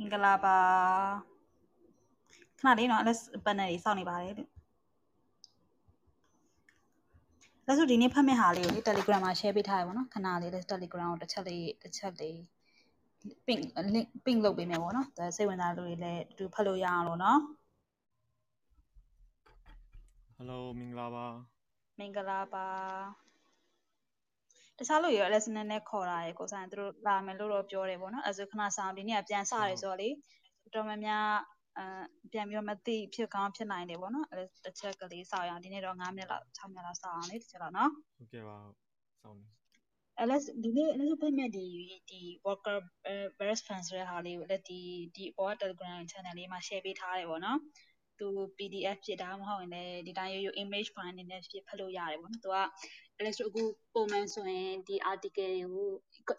မင်္ဂလာပါခဏလေးနော် LS panel ကြီးစောင့်နေပါတယ်လို့လက်စုဒီနေ့ဖတ်မဲ့ဟာလေးကိုလေ Telegram မှာ share ပေးထားရပါတော့ခဏလေးလက် Telegram ကိုတစ်ချက်လေးတစ်ချက်လေး ping link ping လုပ်ပေးမယ်ပေါ့နော်ဒါစိတ်ဝင်စားလို့တွေလည်းအတူဖတ်လို့ရအောင်လို့နော် Hello မင်္ဂလာပါမင်္ဂလာပါ တခြားလို့ရ LS နည်းနည်းခေါ်တာရေကိုဆိုင်သူတို့လာမယ်လို့တော့ပြောတယ်ပေါ့နော်အဲဆိုခဏဆောင်ဒီနေ့ကပြန်စရဲဆိုတော့လေတော်များများအပြန်ပြီးတော့မသိဖြစ်ကောင်းဖြစ်နိုင်တယ်ပေါ့နော်အဲတစ်ချက်ကလေးစောက်ရအောင်ဒီနေ့တော့9မိနစ်လောက်6မိနစ်လောက်စောက်အောင်လေတစ်ချက်တော့နော်ဟုတ်ကဲ့ပါစောင်းနေ LS ဒီနေ့ LS ဖတ်မဲ့ဒီဒီ worker virus fans ဆိုတဲ့ဟာလေးကိုလည်းဒီဒီအပေါ် Telegram channel လေးမှာ share ပေးထားတယ်ပေါ့နော် သူ PDF ဖြစ်တာမဟုတ်ရင်လည်းဒီတိုင်းရိုးရိုး image file အနေနဲ့ဖြစ်ဖတ်လို့ရတယ်ပေါ့နော်သူက LS အခုပုံမှန်ဆိုရင်ဒီ article ကို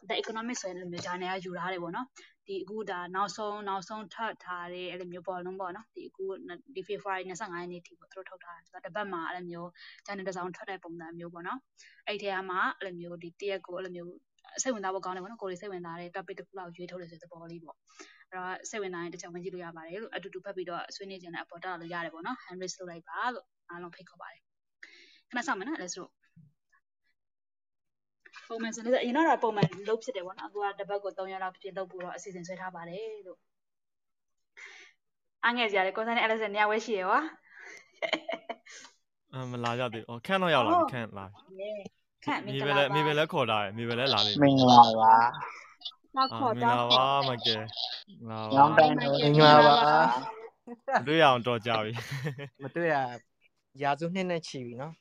the economic ဆိုရင်လိုမျိုး journal ကယူထားတယ်ပေါ့နော်ဒီအခုဒါနောက်ဆုံးနောက်ဆုံးထပ်ထားတဲ့အဲ့လိုမျိုးပေါ်လုံးပေါ့နော်ဒီအခုဒီ February 25ရက်နေ့ထိပေါ့သူတို့ထုတ်ထားတယ်ဆိုတော့တစ်ပတ်မှာအဲ့လိုမျိုး journal တစ်စောင်ထွက်တဲ့ပုံစံမျိုးပေါ့နော်အဲ့ဒီထဲမှာအဲ့လိုမျိုးဒီတရက်ကိုအဲ့လိုမျိုးစိတ်ဝင်စားဖို့ကောင်းတယ်ပေါ့နော်ကိုယ်တွေစိတ်ဝင်စားတဲ့ topic တစ်ခုလောက်ရွေးထုတ်လို့ဆိုတဲ့သဘောလေးပေါ့အဲ့ တော့စိတ်ဝင်စားရင်တစ်ချောင်းဝင်ကြည့်လို့ရပါတယ်လို့အတူတူဖတ်ပြီးတော့ဆွေးနွေးကြတဲ့အပေါ်တက်လို့ရတယ်ပေါ့နော် hand raise လုပ်လိုက်ပါလို့အားလုံးဖိတ်ခေါ်ပါတယ်ခဏစောင့်မယ်နော် let's go ပုံမှန်ဆိုလည်းအရင်တော့ပုံမှန်လုပ်ဖြစ်တယ်ပေါ့နော်အခုကတစ်ပတ်ကို3ရက်လောက်ဖြစ်လုပ်ဖို့တော့အစီအစဉ်ဆွဲထားပါတယ်လို့အငယ်ကြရတယ်ကိုစန်းနဲ့ Alex နေရာဝဲရှိရပါအမလာကြသေးဘူးခန့်တော့ရောက်လာပြီခန့်လာခန့်မင်္ဂမိပဲလာလည်းပါမိပဲလည်းခေါ်တာရယ်မိပဲလည်းလာနေမင်္ဂလာပါ တောက်အာခေါ်မင်္ဂတောက်လာခေါ်ပါမကဲလာညောပါင်းတန်းတို့မင်္ဂမင်္ဂလာလာပါပါတွေ့ရအောင်တော်ကြပြီမတွေ့ရရာစုနှစ်နဲ့ချီပြီနော်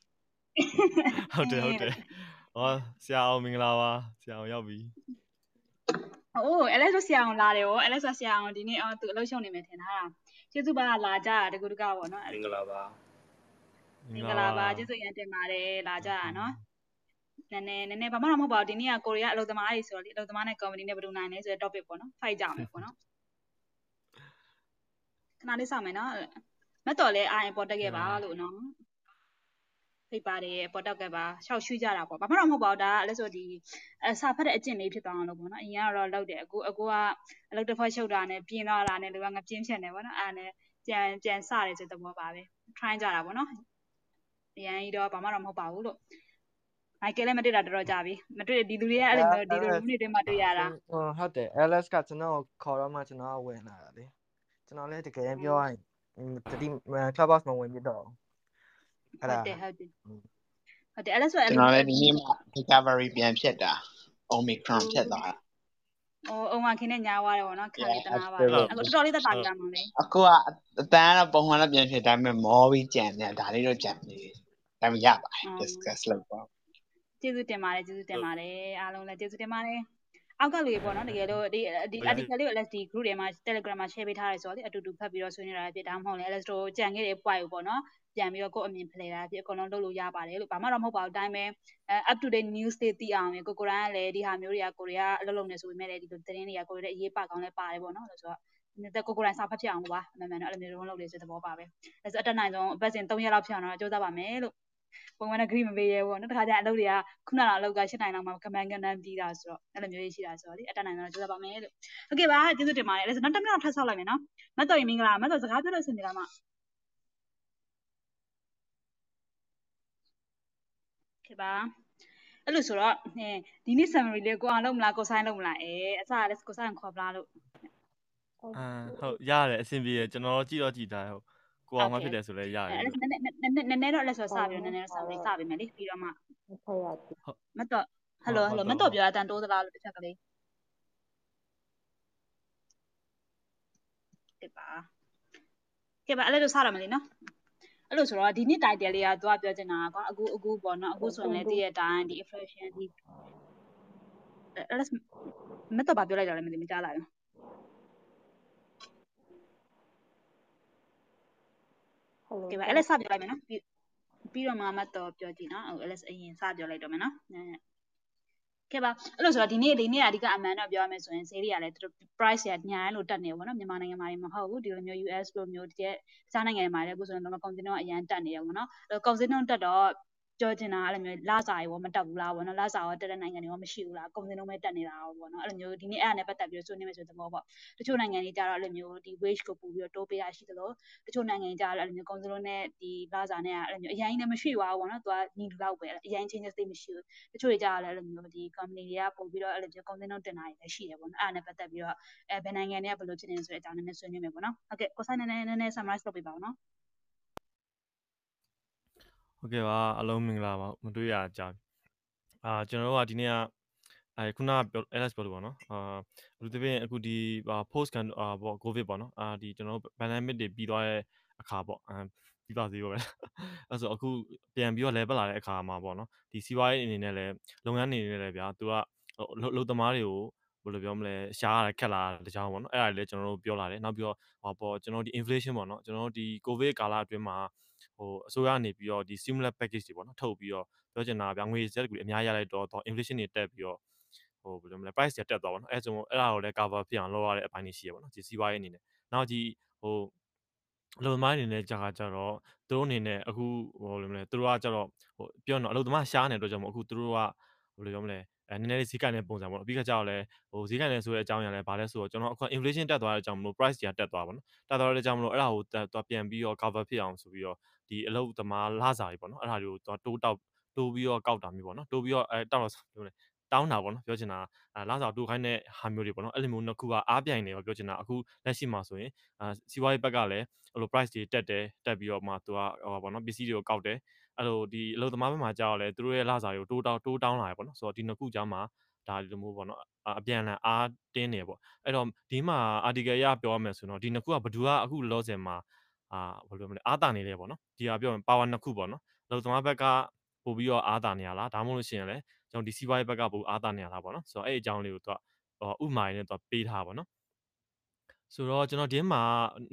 ဟုတ်တယ်ဟုတ်တယ်ဟောဆရာအောင်မင်္ဂလာပါဆရာအောင်ရောက်ပြီအိုး Alex တို့ဆရာအောင်လာတယ်ဟော Alex ဆရာအောင်ဒီနေ့အော်သူအလုပ်ရှုံနေမယ်ထင်တာကျေးဇူးပါလာကြတာတကူတကပေါ့နော်မင်္ဂလာပါမင်္ဂလာပါကျေးဇူးရန်တင်ပါတယ်လာကြတာနော် နည်းနည်းနည်းနည်းဘာမှတော့မဟုတ်ပါဘူးဒီနေ့ကကိုရီးယားအလုပ်သမားတွေဆိုတော့လေအလုပ်သမားနဲ့ company နဲ့ဘယ်လိုနိုင်လဲဆိုတဲ့ topic ပေါ့နော် fight ကြမယ်ပေါ့နော်ခဏလေးစောင့်မယ်နော်မတ်တော်လဲအာရင်ပေါ်တက်ခဲ့ပါလို့နော်ဖိတ်ပါတယ်ပေါ်တက်ခဲ့ပါရှောက်ရွှေ့ကြတာပေါ့ဘာမှတော့မဟုတ်ပါဘူးဒါကလည်းဆိုဒီအစာဖတ်တဲ့အကျင့်လေးဖြစ်သွားအောင်လို့ပေါ့နော်အရင်ကတော့လောက်တယ်အခုအခုကအလုပ်တစ်ဖက်ရှုပ်တာနဲ့ပြင်းသွားတာနဲ့လူကငပြင်းဖြစ်နေပေါ့နော်အဲ့ဒါနဲ့ပြန်ပြန်စတယ်ဆိုတဲ့သဘောပါပဲ try ကြတာပေါ့နော်အရင်ကြီးတော့ဘာမှတော့မဟုတ်ပါဘူးလို့ မိုက်ကယ်လည်းမတွေ့တာတော်တော်ကြာပြီမတွေ့ဒီလူတွေကအဲ့လိုမျိုးဒီလိုလူတွေတွေမှတွေ့ရတာဟိုဟုတ်တယ် LS ကကျွန်တော်ခေါ်တော့မှကျွန်တော်ဝင်လာတာလေကျွန်တော်လည်းတကယ်ပြောရရင်တတိ clubhouse မဝင်ပြတော့အဲ့ဟုဒါတ်တယ်ဟုတ်တယ်ဟုတ်တယ်အဲ့ဒါဆိုအဲ့ကျွန်တော်လည်းဒီနေ့မှ recovery ပြန်ဖြစ်တာ omicron ဖြစ်သွားတာဟိုအုံမခင်းနဲ့ညားသွားတယ်ပေါ့နော်ခံနေတနာပါဟုတ်အခုတော်တော်လေးသက်သာကြမှာလေအခုကအတန်းတော့ပုံမှန်တော့ပြန်ဖြစ်ဒါပေမဲ့မောပြီးကြံနေတာဒါလေးတော့ကြံနေတယ်ဒါပေမဲ့ရပါတယ် discuss လုပ်ပါ ကျေးဇူးတင်ပါတယ်ကျေးဇူးတင်ပါတယ်အားလုံးလည်းကျေးဇူးတင်ပါတယ်အောက်ကလူတွေပေါ့နော်တကယ်လို့ဒီဒီ article လေးကို LSD group တွေမှာ Telegram မှာ share ပေးထားရဲဆိုတော့လေအတူတူဖတ်ပြီးတော့ဆွေးနွေးတာဖြစ်ဒါမှမဟုတ်လေ LS တို့ကြံခဲ့တဲ့ point ကိုပေါ့နော်ပြန်ပြီးတော့ကိုယ့်အမြင်ဖလှယ်တာဖြစ်အကုန်လုံးလုပ်လို့ရပါတယ်လို့ဘာမှတော့မဟုတ်ပါဘူးအတိုင်းပဲအဲ up to date news တွေသိအောင်ကိုကိုရိုင်းကလည်းဒီဟာမျိုးတွေကကိုရီးယားအလုပ်လုပ်နေဆိုပေမဲ့လည်းဒီလိုသတင်းတွေကကိုရီးယားအရေးပါကောင်းလဲပါတယ်ပေါ့နော်လို့ဆိုတော့တဲ့ကိုကိုရိုင်းစာဖတ်ဖြစ်အောင်လို့ပါအမှန်မှန်တော့အဲ့လိုမျိုးလုံးလုပ်လို့ဆိုတဲ့သဘောပါပဲအဲဆိုအတက်နိုင်ဆုံးအပတ်စဉ်3ရက်လောက်ဖြစ်အောင်တော့ကြိုးစားပါမယ်လို့ ပုံမှန်က green မပေးရဲဘူးနောက်တစ်ခါကျရင်အလုပ်တွေကခုနကအလုပ်က8နိုင်လောက်မှကမန်ကန်တန်းပြီးတာဆိုတော့အဲ့လိုမျိုးရှိတာဆိုတော့လေအတက်နိုင်ဆုံးကြိုးစားပါမယ်လို့ဟုတ်ကဲ့ပါကျေးဇူးတင်ပါတယ်အဲ့ဆိုနောက်တစ်မိနစ်ထပ်ဆောက်လိုက်မယ်နော်မတ်တော်ရင်မင်္ဂလာမတ်တော်စကားပြောလို့ဆင်နေလားမခေပါအဲ့လိုဆိုတော့ဒီနေ့ summary လေးကိုအောင်လုပ်မလားကိုဆိုင်လုပ်မလားအဲအစကလည်းကိုဆိုင်ခေါ်ပလားလို့အာဟုတ်ရတယ်အဆင်ပြေရကျွန်တော်ကြည့်တော့ကြည့်တာဟုတ် ကိုအောင်မဖြစ်တယ်ဆိုလဲရတယ်အဲ့နည်းနည်းနည်းနည်းတော့လက်ဆိုစပြီးနည်းနည်းတော့ summary စပေးမယ်လေပြီးတော့မှမတ်တော်ဟယ်လိုဟယ်လိုမတ်တော်ပြောအတန်တိုးသလားလို့တစ်ချက်ကလေးကဲပါကဲပါအဲ့လိုစရမယ်လေနော်အဲ့လိုဆိုတော့ဒီနေ့ title လေးကသူကပြောချင်တာကအခုအခုပေါ့နော်အခုဆိုရင်လည်းတည့်ရတိုင်းဒီ inflation ဒီအဲ့ဒါမတ်တော်ဘာပြောလိုက်တာလဲမသိမကြားလာဘူး ကဲပါအဲ့လက်စပြောလိုက်မယ်နော်ပြီးပြီးတော့မှမတ်တော်ပြောကြည့်နော်အဲ့လက်အရင်စပြောလိုက်တော့မယ်နော်ကဲပါအဲ့လိုဆိုတော့ဒီနေ့ဒီနေ့အဓိကအမှန်တော့ပြောရမယ်ဆိုရင်ဈေးတွေကလည်းသူတို့ price ရညာလို့တက်နေပေါ့နော်မြန်မာနိုင်ငံမှာမဟုတ်ဘူးဒီလိုမျိုး US လိုမျိုးတကယ်တခြားနိုင်ငံတွေမှာလည်းအခုဆိုရင်တော့ container အရန်တက်နေတယ်ပေါ့နော်အဲ့ container တက်တော့ ပြောချင်တာအဲ့လိုမျိုးလစာရောမတက်ဘူးလားပေါ့နော်လစာရောတက်တဲ့နိုင်ငံတွေရောမရှိဘူးလားကုန်စည်နှုန်းပဲတက်နေတာရောပေါ့နော်အဲ့လိုမျိုးဒီနေ့အဲ့ဒါနဲ့ပတ်သက်ပြီးဆွေးနွေးမယ်ဆိုတဲ့သဘောပေါ့တချို့နိုင်ငံတွေကြတော့အဲ့လိုမျိုးဒီ wage ကိုပို့ပြီးတော့တိုးပေးရရှိသလိုတချို့နိုင်ငံတွေကြတော့အဲ့လိုမျိုးကုန်စည်နှုန်းနဲ့ဒီလစာနဲ့အဲ့လိုမျိုးအရင်နဲ့မရှိပါဘူးပေါ့နော်သူကညီလောက်ပဲအရင် changes သိမရှိဘူးတချို့တွေကြတော့လည်းအဲ့လိုမျိုးဒီ company တွေကပို့ပြီးတော့အဲ့လိုမျိုးကုန်စည်နှုန်းတင်တာတွေလည်းရှိတယ်ပေါ့နော်အဲ့ဒါနဲ့ပတ်သက်ပြီးတော့အဲဘယ်နိုင်ငံတွေကဘယ်လိုဖြစ်နေလဲဆိုတဲ့အကြောင်းနည်းနည်းဆွေးနွေးမယ်ပေါ့နော်ဟုတ်ကဲ့ကိုဆိုင်နည်းနည်းနည်းနည်း summarize လုပ်ပေးပါဦးနော် ဟုတ်ကဲ့ပါအလုံးမင်္ဂလာပါမတွေ့ရကြပြီအာကျွန်တော်တို့ကဒီနေ့ကအဲခုနကပြော LS ပြောလို့ပေါ့နော်အာဘယ်လိုတပင်းအခုဒီ post can အာပေါ့ covid ပေါ့နော်အာဒီကျွန်တော်တို့ pandemic တွေပြီးသွားတဲ့အခါပေါ့အာပြီးပါသေးပါပဲအဲဆိုအခုပြန်ပြီးတော့ level လာတဲ့အခါမှာပေါ့နော်ဒီစီးပွားရေးအနေနဲ့လည်းလုပ်ငန်းအနေနဲ့လည်းဗျာသူကလုံသမားတွေကိုဘယ်လိုပြောမလဲရှားရခက်လာတကြောင်ပေါ့နော်အဲ့ဒါလည်းကျွန်တော်တို့ပြောလာတယ်နောက်ပြီးတော့ဟောပေါ့ကျွန်တော်ဒီ inflation ပေါ့နော်ကျွန်တော်တို့ဒီ covid ကာလအတွင်းမှာ ဟိုအစိုးရနေပြီးတော့ဒီ stimulus package တွေပေါ့နော်ထုတ်ပြီးတော့ပြောချင်တာဗျာငွေစက်တွေအများကြီးရလိုက်တော့တော့ inflation တွေတက်ပြီးတော့ဟိုဘယ်လိုမလဲ price တွေတက်သွားပါတော့အဲဆိုအဲ့ဒါကိုလည်း cover ဖြစ်အောင်လုပ်ရတဲ့အပိုင်းတွေရှိရပါတော့ဒီစီးပွားရေးအနေနဲ့နောက်ဒီဟိုအလုပ်သမားအနေနဲ့ကြာကြတော့သူတို့အနေနဲ့အခုဟိုလိုမလဲသူတို့ကကြတော့ဟိုပြောတော့အလုပ်သမားရှားနေတော့ကြောင့်မို့အခုသူတို့ကဘယ်လိုပြောမလဲ အဲနည်းနည်းလေးဈေးကတဲ့ပုံစံပေါ့နော်အပြီးခါကျတော့လဲဟိုဈေးကတဲ့ဆိုတဲ့အကြောင်းအရာလဲဘာလဲဆိုတော့ကျွန်တော်အခု inflation တက်သွားတဲ့အကြောင်းမလို့ price တွေကတက်သွားပါတော့တက်သွားတဲ့အကြောင်းမလို့အဲ့ဒါကိုတော့ပြန်ပြီးတော့ cover ဖြစ်အောင်ဆိုပြီးတော့ဒီအလုပ်သမားလစာတွေပေါ့နော်အဲ့ဒါတွေကိုတိုးတောက်တိုးပြီးတော့ကောက်တာမျိုးပေါ့နော်တိုးပြီးတော့အဲတောက်တော့ပြောလဲတောင်းတာပေါ့နော်ပြောချင်တာအဲလစာတိုးခိုင်းတဲ့ဟာမျိုးတွေပေါ့နော်အဲ့လိုမျိုးနှစ်ခုကအားပြိုင်နေတော့ပြောချင်တာအခုလက်ရှိမှာဆိုရင်အာစီးပွားရေးဘက်ကလည်းအဲ့လို price တွေတက်တယ်တက်ပြီးတော့မှသူကဟောပေါ့နော်ပစ္စည်းတွေကိုကောက်တယ် အဲ့လိုဒီအလုပ်သမားဘက်မှာကြာတော့လေသူတို့ရဲ့လစာတွေကိုတိုးတောင်းတိုးတောင်းလာရပေါ့နော်ဆိုတော့ဒီနှစ်ခုကြားမှာဒါဒီလိုမျိုးပေါ့နော်အပြန်အလှန်အားတင်းနေပေါ့အဲ့တော့ဒီမှာ article ရပြောရမယ်ဆိုတော့ဒီနှစ်ခုကဘယ်သူကအခုလောဆယ်မှာအာဘယ်လိုမလဲအားတာနေလဲပေါ့နော်ဒီဟာပြောရင် power နှစ်ခုပေါ့နော်အလုပ်သမားဘက်ကပို့ပြီးတော့အားတာနေရလားဒါမှမဟုတ်လို့ရှိရင်လည်းကျွန်တော်ဒီစီးပွားရေးဘက်ကပို့အားတာနေရလားပေါ့နော်ဆိုတော့အဲ့အကြောင်းလေးကိုသူကဥမာရင်းနဲ့သူပေးထားပါနော်ဆိုတော့ကျွန်တော်ဒီမှာ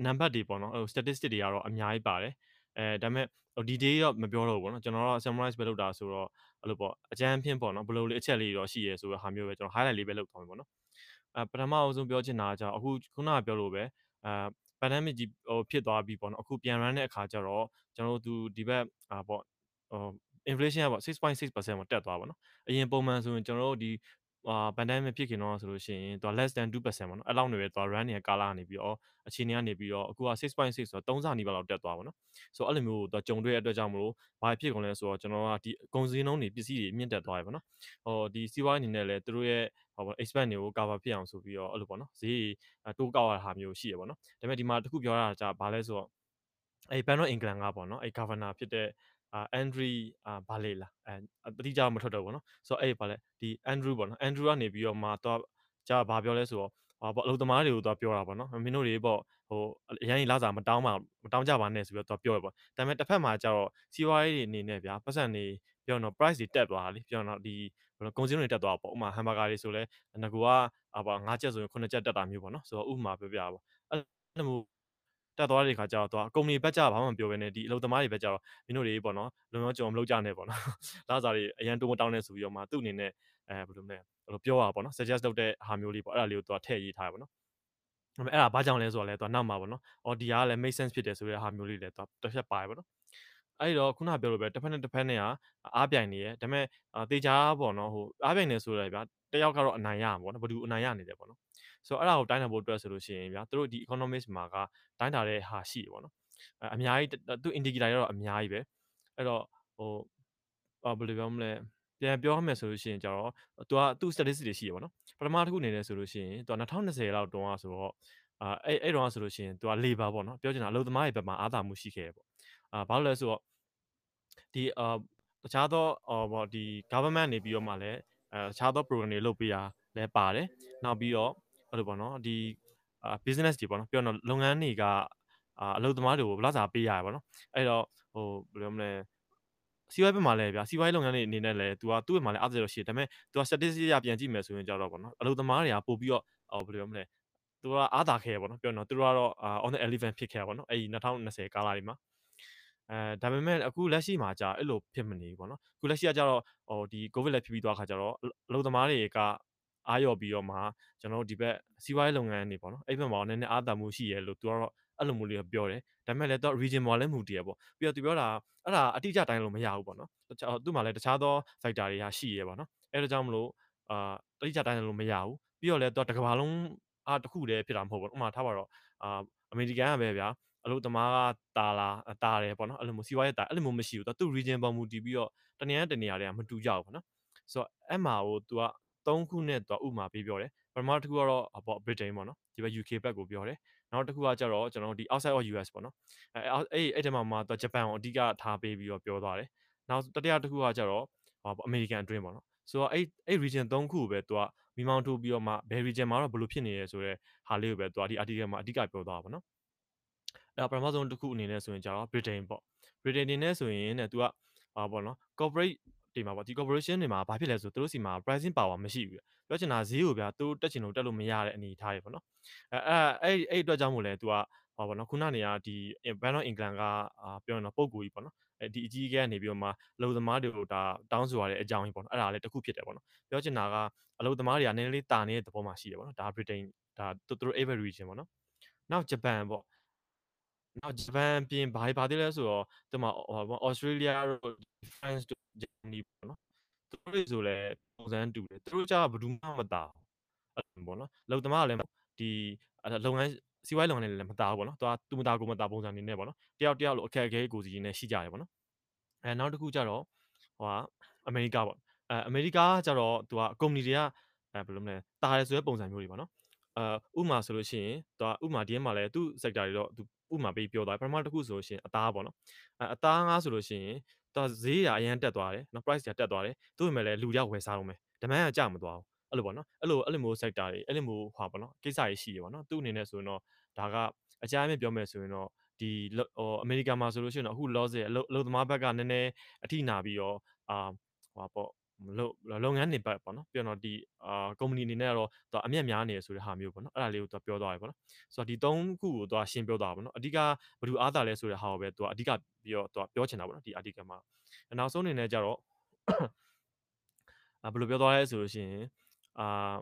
နံပါတ်တွေပေါ့နော်ဟို statistic တွေကတော့အများကြီးပါတယ်အဲဒါပေမဲ့ ဟို detail တော့မပြောတော့ဘူးပေါ့နော်ကျွန်တော်တော့ summarize ပဲလုပ်တာဆိုတော့အဲ့လိုပေါ့အကြမ်းဖျင်းပေါ့နော်ဘယ်လိုလေးအချက်လေးတော့ရှိရဲဆိုတဲ့ဟာမျိုးပဲကျွန်တော် highlight လေးပဲလုပ်သွားမယ်ပေါ့နော်အဲပထမအဆုံးပြောချင်တာကကြောင့်အခုခုနကပြောလို့ပဲအဲ pandemic ကြီးဟိုဖြစ်သွားပြီပေါ့နော်အခုပြန် run တဲ့အခါကျတော့ကျွန်တော်တို့ဒီဘက်အာပေါ့ဟို inflation ကပေါ့6.6%ပေါ့တက်သွားပါတော့အရင်ပုံမှန်ဆိုရင်ကျွန်တော်တို့ဒီ အာ pandemic ဖြစ်ခင်တော့ဆိုလို့ရှိရင်သူက less than 2%ပေါ့နော်အဲ့လောက်နေပဲသူက run နေတဲ့ကာလကနေပြီးတော့အခြေအနေကနေပြီးတော့အခုက6.6ဆိုတော့3ဆနီးပါးလောက်တက်သွားပါတော့ဆိုတော့အဲ့လိုမျိုးသူကြုံတွေ့ရတဲ့အတွက်ကြောင့်မလို့ဘာဖြစ်ကုန်လဲဆိုတော့ကျွန်တော်ကဒီကုန်စည်နှုန်းတွေပစ္စည်းတွေမြင့်တက်သွားပြီပေါ့နော်ဟိုဒီစီးပွားရေးအနေနဲ့လည်းသူတို့ရဲ့ဟောပေါ့ expand တွေကို cover ဖြစ်အောင်ဆိုပြီးတော့အဲ့လိုပေါ့နော်ဈေးတိုးကောက်ရတာမျိုးရှိရပေါ့နော်ဒါပေမဲ့ဒီမှာတခုပြောရတာじゃဘာလဲဆိုတော့အဲ့ Bank of England ကပေါ့နော်အဲ့ governor ဖြစ်တဲ့ အာအန်ဒရီအာဘာလေလားအဲတတိကျမထွက်တော့ဘူးနော်ဆိုတော့အဲ့ဘာလဲဒီအန်ဒရူးပေါ့နော်အန်ဒရူးကနေပြီးတော့မှတော့ကြာဘာပြောလဲဆိုတော့ဟာပေါ့အလုပ်သမားတွေကိုတော့ပြောတာပေါ့နော်မင်းတို့တွေပေါ့ဟိုအရင်လာစားမတောင်းပါမတောင်းကြပါနဲ့ဆိုပြီးတော့ပြောရပေါ့ဒါပေမဲ့တစ်ဖက်မှာကျတော့စီးပွားရေးတွေအနေနဲ့ဗျာပတ်စံနေပြောတော့ price တွေတက်သွားတာလေပြောတော့ဒီဘယ်လိုကုန်စည်တွေတက်သွားပေါ့ဥမာဟမ်ဘာဂါတွေဆိုလဲငကူကဟာပေါ့၅ချက်ဆိုရင်9ချက်တက်တာမျိုးပေါ့နော်ဆိုတော့ဥမာပြောပြပါပေါ့အဲ့လိုမျိုး တက်သွားတဲ့ခါကျတော့သူကကုမ္ပဏီဘက်ကျဘာမှမပြောဘဲနဲ့ဒီအလုပ်သမားတွေဘက်ကျတော့မင်းတို့တွေပေါ့နော်လုံလုံးကြုံမလုပ်ကြနဲ့ပေါ့နော်လာစားတွေအရန်တိုးမတောင်းနဲ့ဆိုပြီးတော့မှသူ့အနေနဲ့အဲဘယ်လိုလဲဘယ်လိုပြောရပါပေါ့နော် suggest လုပ်တဲ့ဟာမျိုးလေးပေါ့အဲ့ဒါလေးကိုသူကထည့်ရေးထားရပါတော့ဒါပေမဲ့အဲ့ဒါဘာကြောင့်လဲဆိုတော့လဲသူကနောက်မှာပေါ့နော်အော်ဒီကလည်း make sense ဖြစ်တယ်ဆိုတဲ့ဟာမျိုးလေးလည်းသူကတစ်ချက်ပါတယ်ပေါ့နော်အဲ့တော့ခုနပြောလို့ပဲတစ်ဖက်နဲ့တစ်ဖက်နဲ့ကအားပြိုင်နေရဒါပေမဲ့တေချာပေါ့နော်ဟိုအားပြိုင်နေဆိုရဗျာတယောက်ကတော့အနိုင်ရမှာပေါ့နော်ဘယ်သူအနိုင်ရနေတယ်ပေါ့နော် ဆိုတော့အဲ့ဒါကိုတိုင်းတာဖို့အတွက်ဆိုလို့ရှိရင်ဗျာသူတို့ဒီ economist မှာကတိုင်းတာတဲ့ဟာရှိတယ်ပေါ့နော်အများကြီးသူ indicator တွေတော့အများကြီးပဲအဲ့တော့ဟိုဘယ်လိုပြောမလဲပြန်ပြောရမယ်ဆိုလို့ရှိရင်ကျတော့သူကသူ့ statistic တွေရှိရပါတော့ပထမတစ်ခုအနေနဲ့ဆိုလို့ရှိရင်သူက2020လောက်တုန်းကဆိုတော့အာအဲ့အဲ့တုန်းကဆိုလို့ရှိရင်သူက labor ပေါ့နော်ပြောချင်တာအလုပ်သမားတွေဘက်မှာအားသာမှုရှိခဲ့ပေါ့အာဘာလို့လဲဆိုတော့ဒီအာတခြားသောဟောဒီ government နေပြီးတော့မှလည်းအဲတခြားသော program တွေလုပ်ပေးတာလည်းပါတယ်နောက်ပြီးတော့ အဲ့လိုပေါ့နော်ဒီအာ business တွေပေါ့နော်ပြောတော့လုပ်ငန်းတွေကအာအလုပ်သမားတွေကိုဘယ်လောက်စာပေးရရပါတော့အဲ့တော့ဟိုဘယ်လိုမလဲစီးပွားရေးဘက်မှာလည်းဗျာစီးပွားရေးလုပ်ငန်းတွေအနေနဲ့လည်း तू ကသူ့ဘက်မှာလည်းအားသက်လို့ရှိတယ်ဒါပေမဲ့ तू က statistic ရပြန်ကြည့်မယ်ဆိုရင်ကြတော့ဗောနော်အလုပ်သမားတွေကပို့ပြီးတော့ဟိုဘယ်လိုမလဲသူကအားသာခဲ့ရပေါ့နော်ပြောတော့သူတို့ကတော့ on the elephant ဖြစ်ခဲ့ရပေါ့နော်အဲ့ဒီ2020ကာလတွေမှာအဲဒါပေမဲ့အခုလက်ရှိမှာကြာအဲ့လိုဖြစ်မနေဘူးပေါ့နော်အခုလက်ရှိကကြတော့ဟိုဒီ covid လည်းဖြစ်ပြီးသွားခါကြတော့အလုပ်သမားတွေက အားရော်ပြီးတော့မှကျွန်တော်တို့ဒီဘက်စီးပွားရေးလုပ်ငန်းတွေပေါ့နော်အဲ့ဘက်မှာနည်းနည်းအားသာမှုရှိရဲလို့သူကတော့အဲ့လိုမျိုးလေးပြောတယ်ဒါပေမဲ့လည်းတော့ region မှာလည်းမူတည်ရပေါ့ပြီးတော့သူပြောတာအဲ့ဒါအတိအကျတိုင်းလို့မရဘူးပေါ့နော်သူ့မှာလည်းတခြားသော factor တွေကရှိရပေါ့နော်အဲ့ဒါကြောင့်မလို့အာအတိအကျတိုင်းလို့မရဘူးပြီးတော့လည်းတော့တကဘာလုံးအားတစ်ခုတည်းဖြစ်တာမဟုတ်ဘူးဥပမာထားပါတော့အာအမေရိကန်ကပဲဗျာအလို့တမားကတာလာတာတယ်ပေါ့နော်အဲ့လိုမျိုးစီးပွားရေးတာအဲ့လိုမျိုးမရှိဘူးသူ region ပေါ်မူတည်ပြီးတော့တနေရာတနေရာတွေကမတူကြဘူးပေါ့နော်ဆိုတော့အဲ့မှာဟို तू က 3ခုနဲ့တော့ဥမာပေးပြောတယ်ပထမတစ်ခုကတော့ပေါ့ Britain ပေါ့နော်ဒီဘက် UK ဘက်ကိုပြောတယ်နောက်တစ်ခုကကျတော့ကျွန်တော်ဒီ outside of US ပေါ့နော်အဲအဲ့အဲ့တမှာမှာတော့ဂျပန်ကိုအဓိကထားပေးပြီးတော့ပြောသွားတယ်နောက်တတိယတစ်ခုကကျတော့ဟော American Dream ပေါ့နော်ဆိုတော့အဲ့အဲ့ region 3ခုကိုပဲသူကမိမောင်းထိုးပြီးတော့မှဘယ် region မှာတော့ဘယ်လိုဖြစ်နေရဲဆိုတော့ဟာလေးကိုပဲသူကဒီ article မှာအဓိကပြောသွားတာပေါ့နော်အဲ့တော့ပထမဆုံးတစ်ခုအနေနဲ့ဆိုရင်ကျတော့ Britain ပေါ့ Britain အနေနဲ့ဆိုရင်တဲ့သူကဟာပေါ့နော် corporate တွေမှာပေါ့ဒီ corporation တွေမှာဘာဖြစ်လဲဆိုသူတို့စီမှာ pricing power မရှိဘူးပြောချင်တာဈေးကိုဗျာသူတက်ချင်လို့တက်လို့မရတဲ့အနေအထားတွေပေါ့နော်အဲအဲ့အဲ့အတွက်ကြောင့်မို့လဲ तू ကဟောပေါ့နော်ခုနနေရာဒီ Bank of England ကပြောရင်တော့ပုံကူကြီးပေါ့နော်အဲဒီအကြီးအကဲကနေပြီးတော့မှလုံသမားတွေကိုဒါတောင်းဆိုရတဲ့အကြောင်းကြီးပေါ့နော်အဲ့ဒါလည်းတစ်ခုဖြစ်တယ်ပေါ့နော်ပြောချင်တာကအလုံသမားတွေကနည်းနည်းလေးတာနေတဲ့သဘောမှရှိတယ်ပေါ့နော်ဒါ Britain ဒါသူတို့ average region ပေါ့နော်နောက်ဂျပန်ပေါ့ နောက်ဂျပန်ပြင်ဘာဘာသေးလဲဆိုတော့ဒီမှာဟို Australia တို့ France တို့ Germany ပေါ့နော်သူတို့ဆိုလဲပုံစံတူတယ်သူတို့ကြဘယ်သူမှမတာအဲ့လိုပေါ့နော်လုံသမားကလည်းဒီလုပ်ငန်းစီးပွားရေးလုပ်ငန်းတွေလည်းမတာဘူးပေါ့နော်သူကသူမတာကိုမတာပုံစံနေနဲ့ပေါ့နော်တယောက်တယောက်လိုအခက်အခဲကိုစီနေရှိကြတယ်ပေါ့နော်အဲနောက်တစ်ခုကြတော့ဟိုကအမေရိကပေါ့အဲအမေရိကကြတော့သူကကုမ္ပဏီတွေကအဲဘယ်လိုမလဲတာရဲဆိုတဲ့ပုံစံမျိုးတွေပေါ့နော်အဲဥမာဆိုလို့ရှိရင်သူကဥမာဒီထဲမှာလည်းသူ့ sector တွေတော့သူ ဥမာပေးပြောသွားပထမတစ်ခုဆိုလို့ရှိရင်အသားပေါ့နော်အဲအသားငါးဆိုလို့ရှိရင်သူဈေးရအရင်တက်သွားတယ်နော် price ကတက်သွားတယ်သူ့ပေမဲ့လည်းလူရောက်ဝယ်စားတော့မယ် demand ကကျမသွားဘူးအဲ့လိုပေါ့နော်အဲ့လိုအဲ့လိုမျိုး sector တွေအဲ့လိုမျိုးဟာပေါ့နော်ကိစ္စတွေရှိရပေါ့နော်သူ့အနေနဲ့ဆိုရင်တော့ဒါကအကြမ်းအမြင်ပြောမယ်ဆိုရင်တော့ဒီဟိုအမေရိကန်မှာဆိုလို့ရှိရင်တော့အခု loss ရဲ့အလုပ်သမားဘက်ကနည်းနည်းအထိနာပြီးတော့အာဟိုပေါ့ လုပ်လုပ်ငန်းတွေဘက်ပေါ့နော်ပြောတော့ဒီအာကုမ္ပဏီအနေနဲ့ကတော့သူအမျက်များနေရဆိုတဲ့ဟာမျိုးပေါ့နော်အဲ့ဒါလေးကိုသူပြောသွားတယ်ပေါ့နော်ဆိုတော့ဒီ၃ခုကိုသူရှင်းပြောသွားပါပေါ့နော်အဓိကဘယ်သူအားသာလဲဆိုတဲ့ဟာကိုပဲသူအဓိကပြီးတော့သူပြောချင်တာပေါ့နော်ဒီ article မှာနောက်ဆုံးအနေနဲ့ကြတော့ဘယ်လိုပြောသွားလဲဆိုလို့ရှိရင်အာ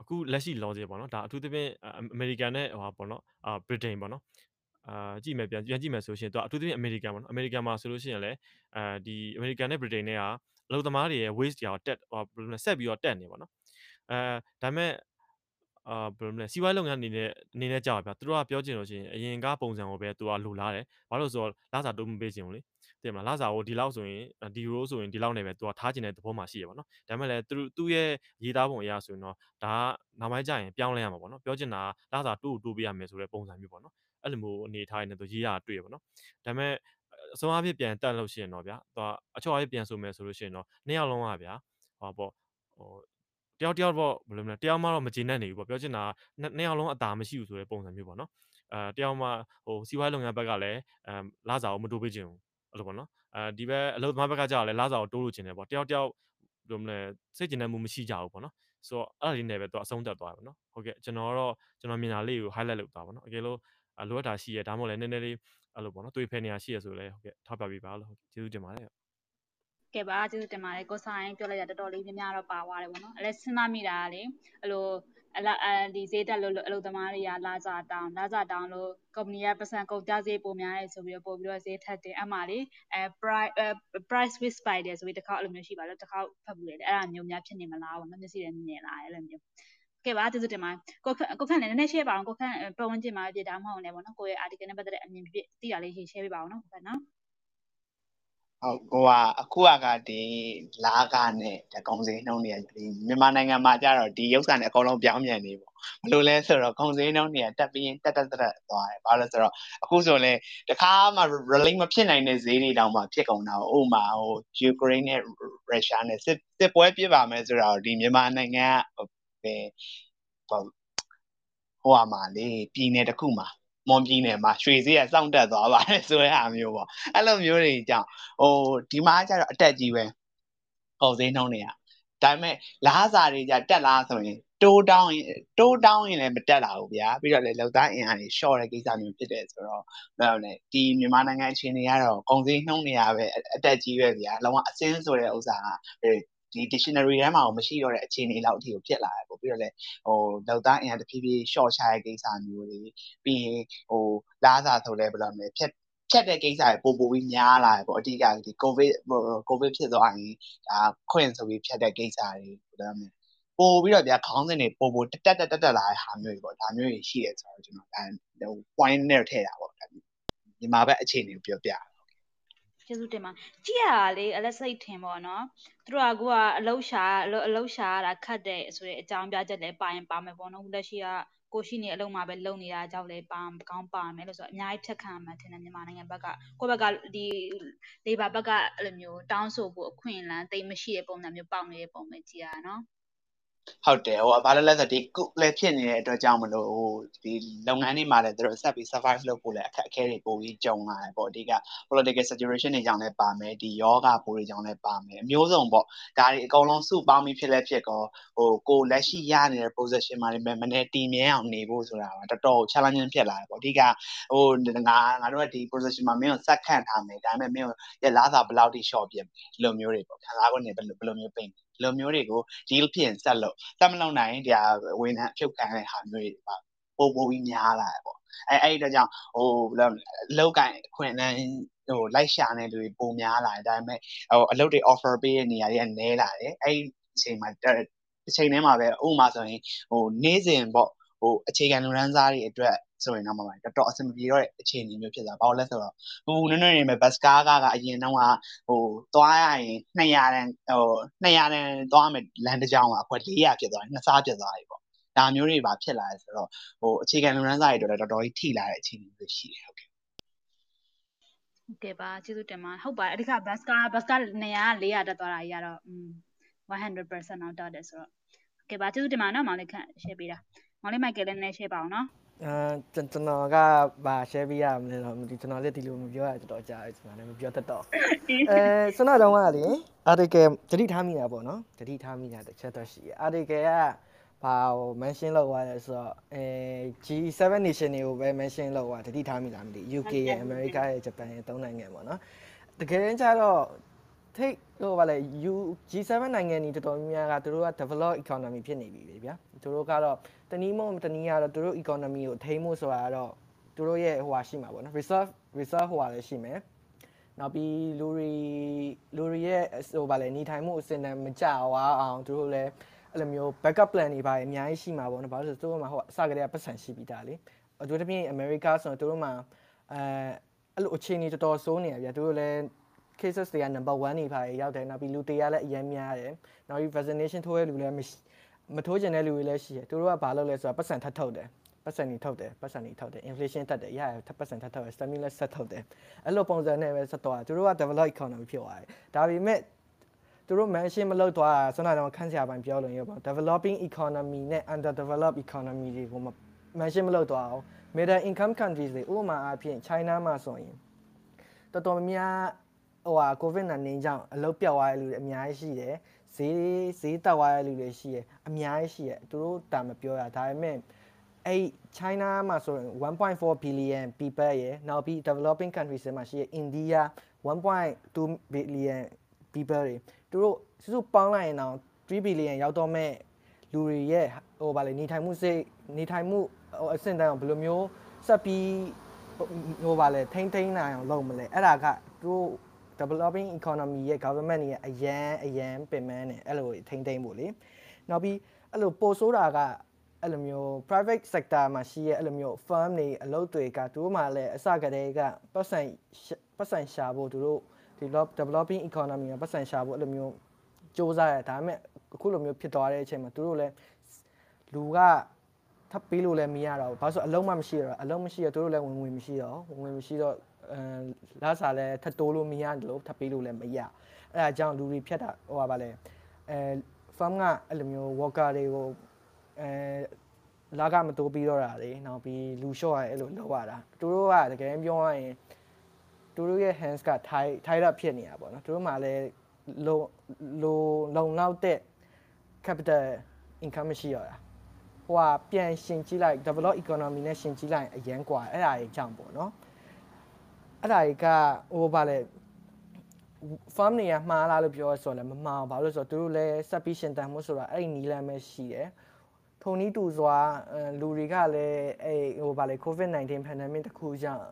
အခုလက်ရှိ law တွေပေါ့နော်ဒါအထူးသဖြင့်အမေရိကန်နဲ့ဟိုပေါ့နော်အာဗြိတိန်ပေါ့နော်အာကြည့်မယ်ပြန်ပြန်ကြည့်မယ်ဆိုရှင်သူအထူးသဖြင့်အမေရိကန်ပေါ့နော်အမေရိကန်မှာဆိုလို့ရှိရင်လည်းအဲဒီအမေရိကန်နဲ့ဗြိတိန်နဲ့က အလုပ်သမားတွေရဲ့ waste တွေတက်ဟိုဘယ်လိုလဲဆက်ပြီးတော့တက်နေပေါ့နော်အဲဒါပေမဲ့အာဘယ်လိုလဲစီးပွားရေးလုပ်ငန်းအနေနဲ့အနေနဲ့ကြောက်ဗျာသူတို့ကပြောချင်လို့ရှိရင်အရင်ကပုံစံကိုပဲသူကလိုလားတယ်ဘာလို့ဆိုတော့လစာတိုးမပေးချင်ဘူးလေတင်မလားလစာကိုဒီလောက်ဆိုရင်ဒီ row ဆိုရင်ဒီလောက်နဲ့ပဲသူကထားချင်တဲ့သဘောမှရှိရပါတော့ဒါပေမဲ့လည်းသူသူ့ရဲ့ရေးသားပုံအရဆိုရင်တော့ဒါကနောက်ပိုင်းကျရင်ပြောင်းလဲရမှာပေါ့နော်ပြောချင်တာလစာတိုးတိုးပေးရမယ်ဆိုတဲ့ပုံစံမျိုးပေါ့နော်အဲ့လိုမျိုးအနေထားနေသူရေးရတွေ့ရပါတော့ဒါပေမဲ့ အစုံအဖြစ်ပြန်တက်လို့ရှိရင်တော့ဗျာသူကအချောအဖြစ်ပြန်ဆိုမယ်ဆိုလို့ရှိရင်တော့နှစ်ယောက်လုံးကဗျာဟောပေါ့ဟိုတယောက်တယောက်ပေါ့ဘယ်လိုမလဲတယောက်မှတော့မကျေနပ်နေဘူးပေါ့ပြောချင်တာနှစ်ယောက်လုံးအသာမရှိဘူးဆိုတဲ့ပုံစံမျိုးပေါ့နော်အဲတယောက်မှဟိုစီးပွားရေးလုပ်ငန်းဘက်ကလည်းအမ်လာစာကိုမတိုးပေးချင်ဘူးအဲ့လိုပေါ့နော်အဲဒီဘက်အလုပ်သမားဘက်ကကြာလည်းလာစာကိုတိုးလို့ချင်တယ်ပေါ့တယောက်တယောက်ဘယ်လိုမလဲစိတ်ကျဉ်တဲ့မှုမရှိကြဘူးပေါ့နော်ဆိုတော့အဲ့ဒါလေးနဲ့ပဲသူအဆုံးတက်သွားတယ်ပေါ့နော်ဟုတ်ကဲ့ကျွန်တော်တော့ကျွန်တော်မြင်တာလေးကို highlight လုပ်သွားပါတော့အကယ်လို့လိုအပ်တာရှိရဒါမှမဟုတ်လည်းနည်းနည်းလေး အဲ့လိုပေါ့နော်တွေ့ဖယ်နေရရှိရဆိုလည်းဟုတ်ကဲ့ထောက်ပြပေးပါလို့ဟုတ်ကဲ့ကျေးဇူးတင်ပါတယ်ကဲပါကျေးဇူးတင်ပါတယ်ကိုဆိုင်ပြောလိုက်တာတော်တော်လေးများများတော့ပါသွားတယ်ပေါ့နော်အဲ့လဲစဉ်းစားမိတာလေအဲ့လိုအလားအဲဒီဈေးတက်လို့အလုပ်သမားတွေကလာစာတောင်းလာစာတောင်းလို့ကုမ္ပဏီကပတ်စံကုန်ကြဈေးပိုများတယ်ဆိုပြီးတော့ပို့ပြီးတော့ဈေးထက်တယ်အမှလေအဲ price price with spider ဆိုပြီးတစ်ခေါက်အဲ့လိုမျိုးရှိပါလို့တစ်ခေါက်ဖတ်ဘူးလေအဲ့ဒါမျိုးများဖြစ်နေမလားပေါ့နော်မျက်စိလည်းမြင်လာအဲ့လိုမျိုး ကဲပါကျေးဇူးတင်ပါတယ်ကိုခကိုခန့်လည်းနည်းနည်း share ပါအောင်ကိုခန့်ပတ်ဝန်းကျင်မှာပြတာမဟုတ်လည်းပေါ့နော်ကိုရဲ့ article နဲ့ပတ်သက်တဲ့အမြင်ပြသိတာလေး share ပေးပါအောင်နော်ကိုခန့်နော်ဟုတ်ဟိုကအခုကဒီလာကနဲ့တကုံစင်းနှုံးနေဒီမြန်မာနိုင်ငံမှာကြတော့ဒီရုပ်ဆန်နဲ့အကုန်လုံးပြောင်းပြန်နေပေါ့ဘယ်လိုလဲဆိုတော့ကုံစင်းနှုံးနေတက်ပြီးရင်တက်တက်တက်သွားတယ်ဘာလို့လဲဆိုတော့အခုဆိုရင်တခါမှ relate မဖြစ်နိုင်တဲ့ဈေးတွေတောင်မှဖြစ်ကုန်တာဥမာဟို Ukraine နဲ့ Russia နဲ့စစ်စစ်ပွဲပြစ်ပါမယ်ဆိုတော့ဒီမြန်မာနိုင်ငံက ဟိုဟိုဟိုမှာလေပြည်နယ်တစ်ခုမှာမွန်ပြည်နယ်မှာရွှေဈေးကစောင့်တက်သွားပါတယ်ဆိုတဲ့အားမျိုးပေါ့အဲ့လိုမျိုးတွေကြောင့်ဟိုဒီမှာကျတော့အတက်ကြီးပဲကုန်ဈေးနှုန်းတွေကဒါပေမဲ့လားစာတွေကြတက်လားဆိုရင်တိုးတောင်းရင်တိုးတောင်းရင်လည်းမတက်လာဘူးဗျာပြီးတော့လည်းလောက်သားအင်အားတွေ short တဲ့ကိစ္စမျိုးဖြစ်တယ်ဆိုတော့ဘယ်လိုလဲဒီမြန်မာနိုင်ငံအခြေအနေကတော့ကုန်စည်နှုန်းတွေကပဲအတက်ကြီးပဲဗျာလုံးဝအစင်းဆိုတဲ့ဥစ္စာက ဒီ dictionary ထဲမှာကိုမရှိတော့တဲ့အခြေအနေလောက်အထိကိုဖြစ်လာတယ်ပေါ့ပြီးတော့လေဟိုလောက်သားအင်အားတဖြည်းဖြည်း short ချတဲ့ကိစ္စမျိုးတွေပြီးရင်ဟိုလားစာဆိုလဲဘယ်လိုလဲဖြတ်ဖြတ်တဲ့ကိစ္စတွေပို့ပို့ပြီးများလာတယ်ပေါ့အဓိကဒီ covid covid ဖြစ်သွားရင်ဒါခွင့်ဆိုပြီးဖြတ်တဲ့ကိစ္စတွေဘယ်လိုလဲပို့ပြီးတော့ဗျာခေါင်းစဉ်တွေပို့ပို့တက်တက်တက်တက်လာတဲ့ဟာမျိုးတွေပေါ့ဒါမျိုးတွေရှိတယ်ဆိုတော့ကျွန်တော်ဒါဟို point နဲ့ထည့်တာပေါ့ဒါမြန်မာဘက်အခြေအနေကိုပြောပြ ကျေးဇူးတင်ပါကြည့်ရတာလေအလက်စိတ်ထင်ပေါ့နော်သူတို့ကကိုကအလုတ်ရှာအလုတ်ရှာရတာခတ်တဲ့ဆိုတဲ့အကြောင်းပြချက်လည်းပါရင်ပါမယ်ပေါ့နော်လက်ရှိကကိုရှိနေအလုံးမှာပဲလုံနေတာကြောင့်လည်းပါကောင်းပါမယ်လို့ဆိုတော့အများကြီးဖြတ်ခံမှထင်တယ်မြန်မာနိုင်ငံဘက်ကကိုယ့်ဘက်ကဒီ labor ဘက်ကအဲ့လိုမျိုးတောင်းဆိုဖို့အခွင့်အလမ်းတိတ်မရှိတဲ့ပုံစံမျိုးပေါက်နေတဲ့ပုံပဲကြည်ရနော် ဟုတ်တယ်ဟိုဘာလဲလဲဆိုဒီကုလည်းဖြစ်နေတဲ့အတွက်ကြောင့်မလို့ဟိုဒီလုပ်ငန်းတွေမှာလည်းသူတို့ဆက်ပြီး survive လုပ်ဖို့လည်းအခက်အခဲတွေပိုပြီးကြုံလာတယ်ပေါ့အဓိက political situation တွေကြောင့်လည်းပါမယ်ဒီယောဂပိုးတွေကြောင့်လည်းပါမယ်အမျိုးစုံပေါ့ဒါတွေအကုန်လုံးစုပေါင်းပြီးဖြစ်လဲဖြစ်ကောဟိုကိုလက်ရှိရနေတဲ့ position မှာလည်းမနေ့တည်မြဲအောင်နေဖို့ဆိုတာကတော်တော် challenging ဖြစ်လာတယ်ပေါ့အဓိကဟိုငါငါတို့ကဒီ position မှာမင်းကိုစက်ခန့်ထားမယ်ဒါပေမဲ့မင်းကိုရလားစာဘယ်လောက်ထိ short ပြမယ်ဒီလိုမျိုးတွေပေါ့ခံစား권နေဘယ်လိုဘယ်လိုမျိုးပိတ်ဒီလိုမျိုးတွေကို deal ဖြစ်ရင်ဆက်လို့ဆက်မလုပ်နိုင်ဒါဝန်ထမ်းအဖြုတ်ခံတဲ့ဟာမျိုးတွေပါပို့ပို့ပြီးများလာတယ်ပေါ့အဲအဲ့ဒီတော့ကြောင့်ဟိုလောက်ကန်ခွင့်နဲ့ဟိုလိုက်ရှာနေလူတွေပုံများလာတယ်ဒါပေမဲ့ဟိုအလုပ်တွေ offer ပေးတဲ့နေရာတွေကနည်းလာတယ်အဲ့ဒီအချိန်မှာတစ်ချိန်တည်းမှာပဲဥပမာဆိုရင်ဟိုနေ့စဉ်ပေါ့ဟိုအခြေခံလူရန်စားတွေအတွက် ဆိုရင်တော့မှတော်တော်အဆင်မပြေတော့တဲ့အခြေအနေမျိုးဖြစ်သွားဘာလို့လဲဆိုတော့ဟိုနည်းနည်းနေမဲ့ဘတ်စကားကအရင်တော့ကဟိုသွားရရင်200တန်ဟို200တန်သွားမယ်လမ်းတစ်ကြောင်းကအခု400ဖြစ်သွားတယ်နှစ်ဆဖြစ်သွားပြီပေါ့ဒါမျိုးတွေပါဖြစ်လာတယ်ဆိုတော့ဟိုအခြေခံလူရန်စားတွေအတွက်တော်တော်ကြီးထိလာတဲ့အခြေအနေမျိုးရှိတယ်ဟုတ်ကဲ့ဟုတ်ကဲ့ပါကျေးဇူးတင်ပါဟုတ်ပါအဓိကဘတ်စကားဘတ်စကား200 400တက်သွားတာကြီးကတော့อืม100%တော့တက်တယ်ဆိုတော့ဟုတ်ကဲ့ပါကျေးဇူးတင်ပါနော်မောင်လေးခန့် share ပေးတာမောင်လေးမိုက်ကယ်လည်းနည်း share ပါအောင်နော် အာကျွန်တော်ကဗာ share ပေးရမလဲတော့မသိကျွန်တော်လည်းဒီလိုမပြောရတော်တော်ကြာတယ်ကျွန်တော်လည်းမပြောတတ်တော့အဲစနတော့ကလေ article တတိထားမိတာပေါ့နော်တတိထားမိတာတစ်ချက်တော့ရှိတယ် article ကဘာဟို mention လုပ်သွားလဲဆိုတော့အဲ G7 nation တွေကိုပဲ mention လုပ်သွားတတိထားမိလားမသိ UK ရဲ့ America ရဲ့ Japan ရဲ့သုံးနိုင်ငံပေါ့နော်တကယ်ကြတော့ထိတ် ဟိုဗာလဲ U G7 နိုင်ငံတွေတော်တော်များများကသူတို့က develop economy ဖြစ်နေပြီလေဗျာသူတို့ကတော့တနည်းမဟုတ်တနည်းကတော့သူတို့ economy ကိုထိန်းဖို့ဆိုတာကတော့သူတို့ရဲ့ဟိုဟာရှိမှာပေါ့နော် reserve reserve ဟိုဟာလည်းရှိမယ်နောက်ပြီးလူတွေလူတွေရဲ့ဟိုဗာလဲနေထိုင်မှုအစင်တန်မကြွားအောင်သူတို့လည်းအဲ့လိုမျိုး backup plan တွေပါအများကြီးရှိမှာပေါ့နော်ဘာလို့လဲဆိုတော့သူတို့မှာဟိုအစကတည်းကပတ်စံရှိပြီးသားလေအထူးသဖြင့် America ဆိုတော့သူတို့မှာအဲအဲ့လိုအခြေအနေတော်တော်ဆိုးနေရဗျာသူတို့လည်း cases တွေက number 1နေပါရောက်တယ်နောက်ပြီးလူတေရလည်းအရင်များတယ်နောက်ပြီး vaccination ထိုးတဲ့လူလည်းမထိုးကျင်တဲ့လူတွေလည်းရှိတယ်သူတို့ကဘာလုပ်လဲဆိုတော့ပတ်စံထပ်ထုတ်တယ်ပတ်စံနေထုတ်တယ်ပတ်စံနေထုတ်တယ် inflation တက်တယ်ရရထပ်ပတ်စံထပ်ထုတ်တယ် stimulus ဆက်ထုတ်တယ်အဲ့လိုပုံစံနဲ့ပဲဆက်သွားသူတို့က develop economy ဖြစ်သွားတယ်ဒါပေမဲ့သူတို့ mention မလုပ်သွားတာဆွမ်းနာတော့ခန်းစရာပိုင်းပြောလို့ရပါ developing economy နဲ့ underdeveloped economy တွေကို mention မလုပ်သွားအောင် middle income countries တွေဥပမာအားဖြင့် China မှာဆိုရင်တော်တော်များ ဟိုဟာ covid-19 ကြောင့်အလုပ်ပြောက်သွားတဲ့လူတွေအများကြီးရှိတယ်ဈေးဈေးတက်သွားတဲ့လူတွေရှိတယ်အများကြီးရှိတယ်သူတို့တာမပြောရဒါပေမဲ့အဲ့ China မှာဆိုရင်1.4 billion people ရယ်နောက်ပြီး developing countries တွေမှာရှိရ India 1.2 billion people တွေသူတို့စုစုပေါင်းလိုက်ရင်တော့3 billion ရောက်တော့မဲ့လူတွေရဲ့ဟိုဗာလေနေထိုင်မှုစိတ်နေထိုင်မှုဟိုအဆင့်တန်းအောင်ဘယ်လိုမျိုးဆက်ပြီးဟိုဗာလေထိမ့်ထိမ့်နိုင်အောင်လုပ်မလဲအဲ့ဒါကသူတို့ developing economy ရဲ့ government တွေကအရန်အရန်ပင်ပန်းနေအဲ့လိုထိမ့်ထိမ့်ဖို့လေနောက်ပြီးအဲ့လိုပိုဆိုးတာကအဲ့လိုမျိုး private sector မှာရှိရဲ့အဲ့လိုမျိုး firm တွေအလုပ်တွေကသူတို့မှလည်းအစကတည်းကပတ်စံပတ်စံရှာဖို့သူတို့ develop developing economy မှာပတ်စံရှာဖို့အဲ့လိုမျိုးစ조사ရဒါပေမဲ့အခုလိုမျိုးဖြစ်သွားတဲ့အချိန်မှာသူတို့လည်းလူကထပ်ပေးလို့လည်းမရတော့ဘူးဘာလို့ဆိုအလုံးမမရှိတော့အလုံးမရှိတော့သူတို့လည်းဝင်ဝင်မရှိတော့ဝင်ဝင်မရှိတော့အဲ လာစားလဲထပ်တိုးလို့မရတယ်လို့ထပ်ပေးလို့လည်းမရအဲ့ဒါကြောင့်လူတွေဖြတ်တာဟိုပါလဲအဲ farm ကအဲ့လိုမျိုး worker တွေကိုအဲလာကမတိုးပြီးတော့တာလေနောက်ပြီးလူလျှော့ရအဲ့လိုလောက်ရတာသူတို့ကတကယ်ပြောရရင်သူတို့ရဲ့ hands က tie tie up ဖြစ်နေတာပေါ့နော်သူတို့မှလည်းလုံလုံလုံလောက်တဲ့ capital income မရှိရတာဟိုကပြန်ရှင်ကြည့်လိုက် develop economy နဲ့ရှင်ကြည့်လိုက်အရန်กว่าအဲ့ဒါကြီးကြောင့်ပေါ့နော် အဲ့ဒါကြီးကဟိုဗာလဲ farm တွေကမှားလားလို့ပြောရဆိုတော့လည်းမမှားဘာလို့ဆိုတော့သူတို့လည်းဆက်ပြီးရှင်တန်မှုဆိုတာအဲ့ဒီနီးလမ်းပဲရှိတယ်ထုံနီးတူစွာလူတွေကလည်းအဲ့ဟိုဗာလေ COVID-19 pandemic တခုကြောင့်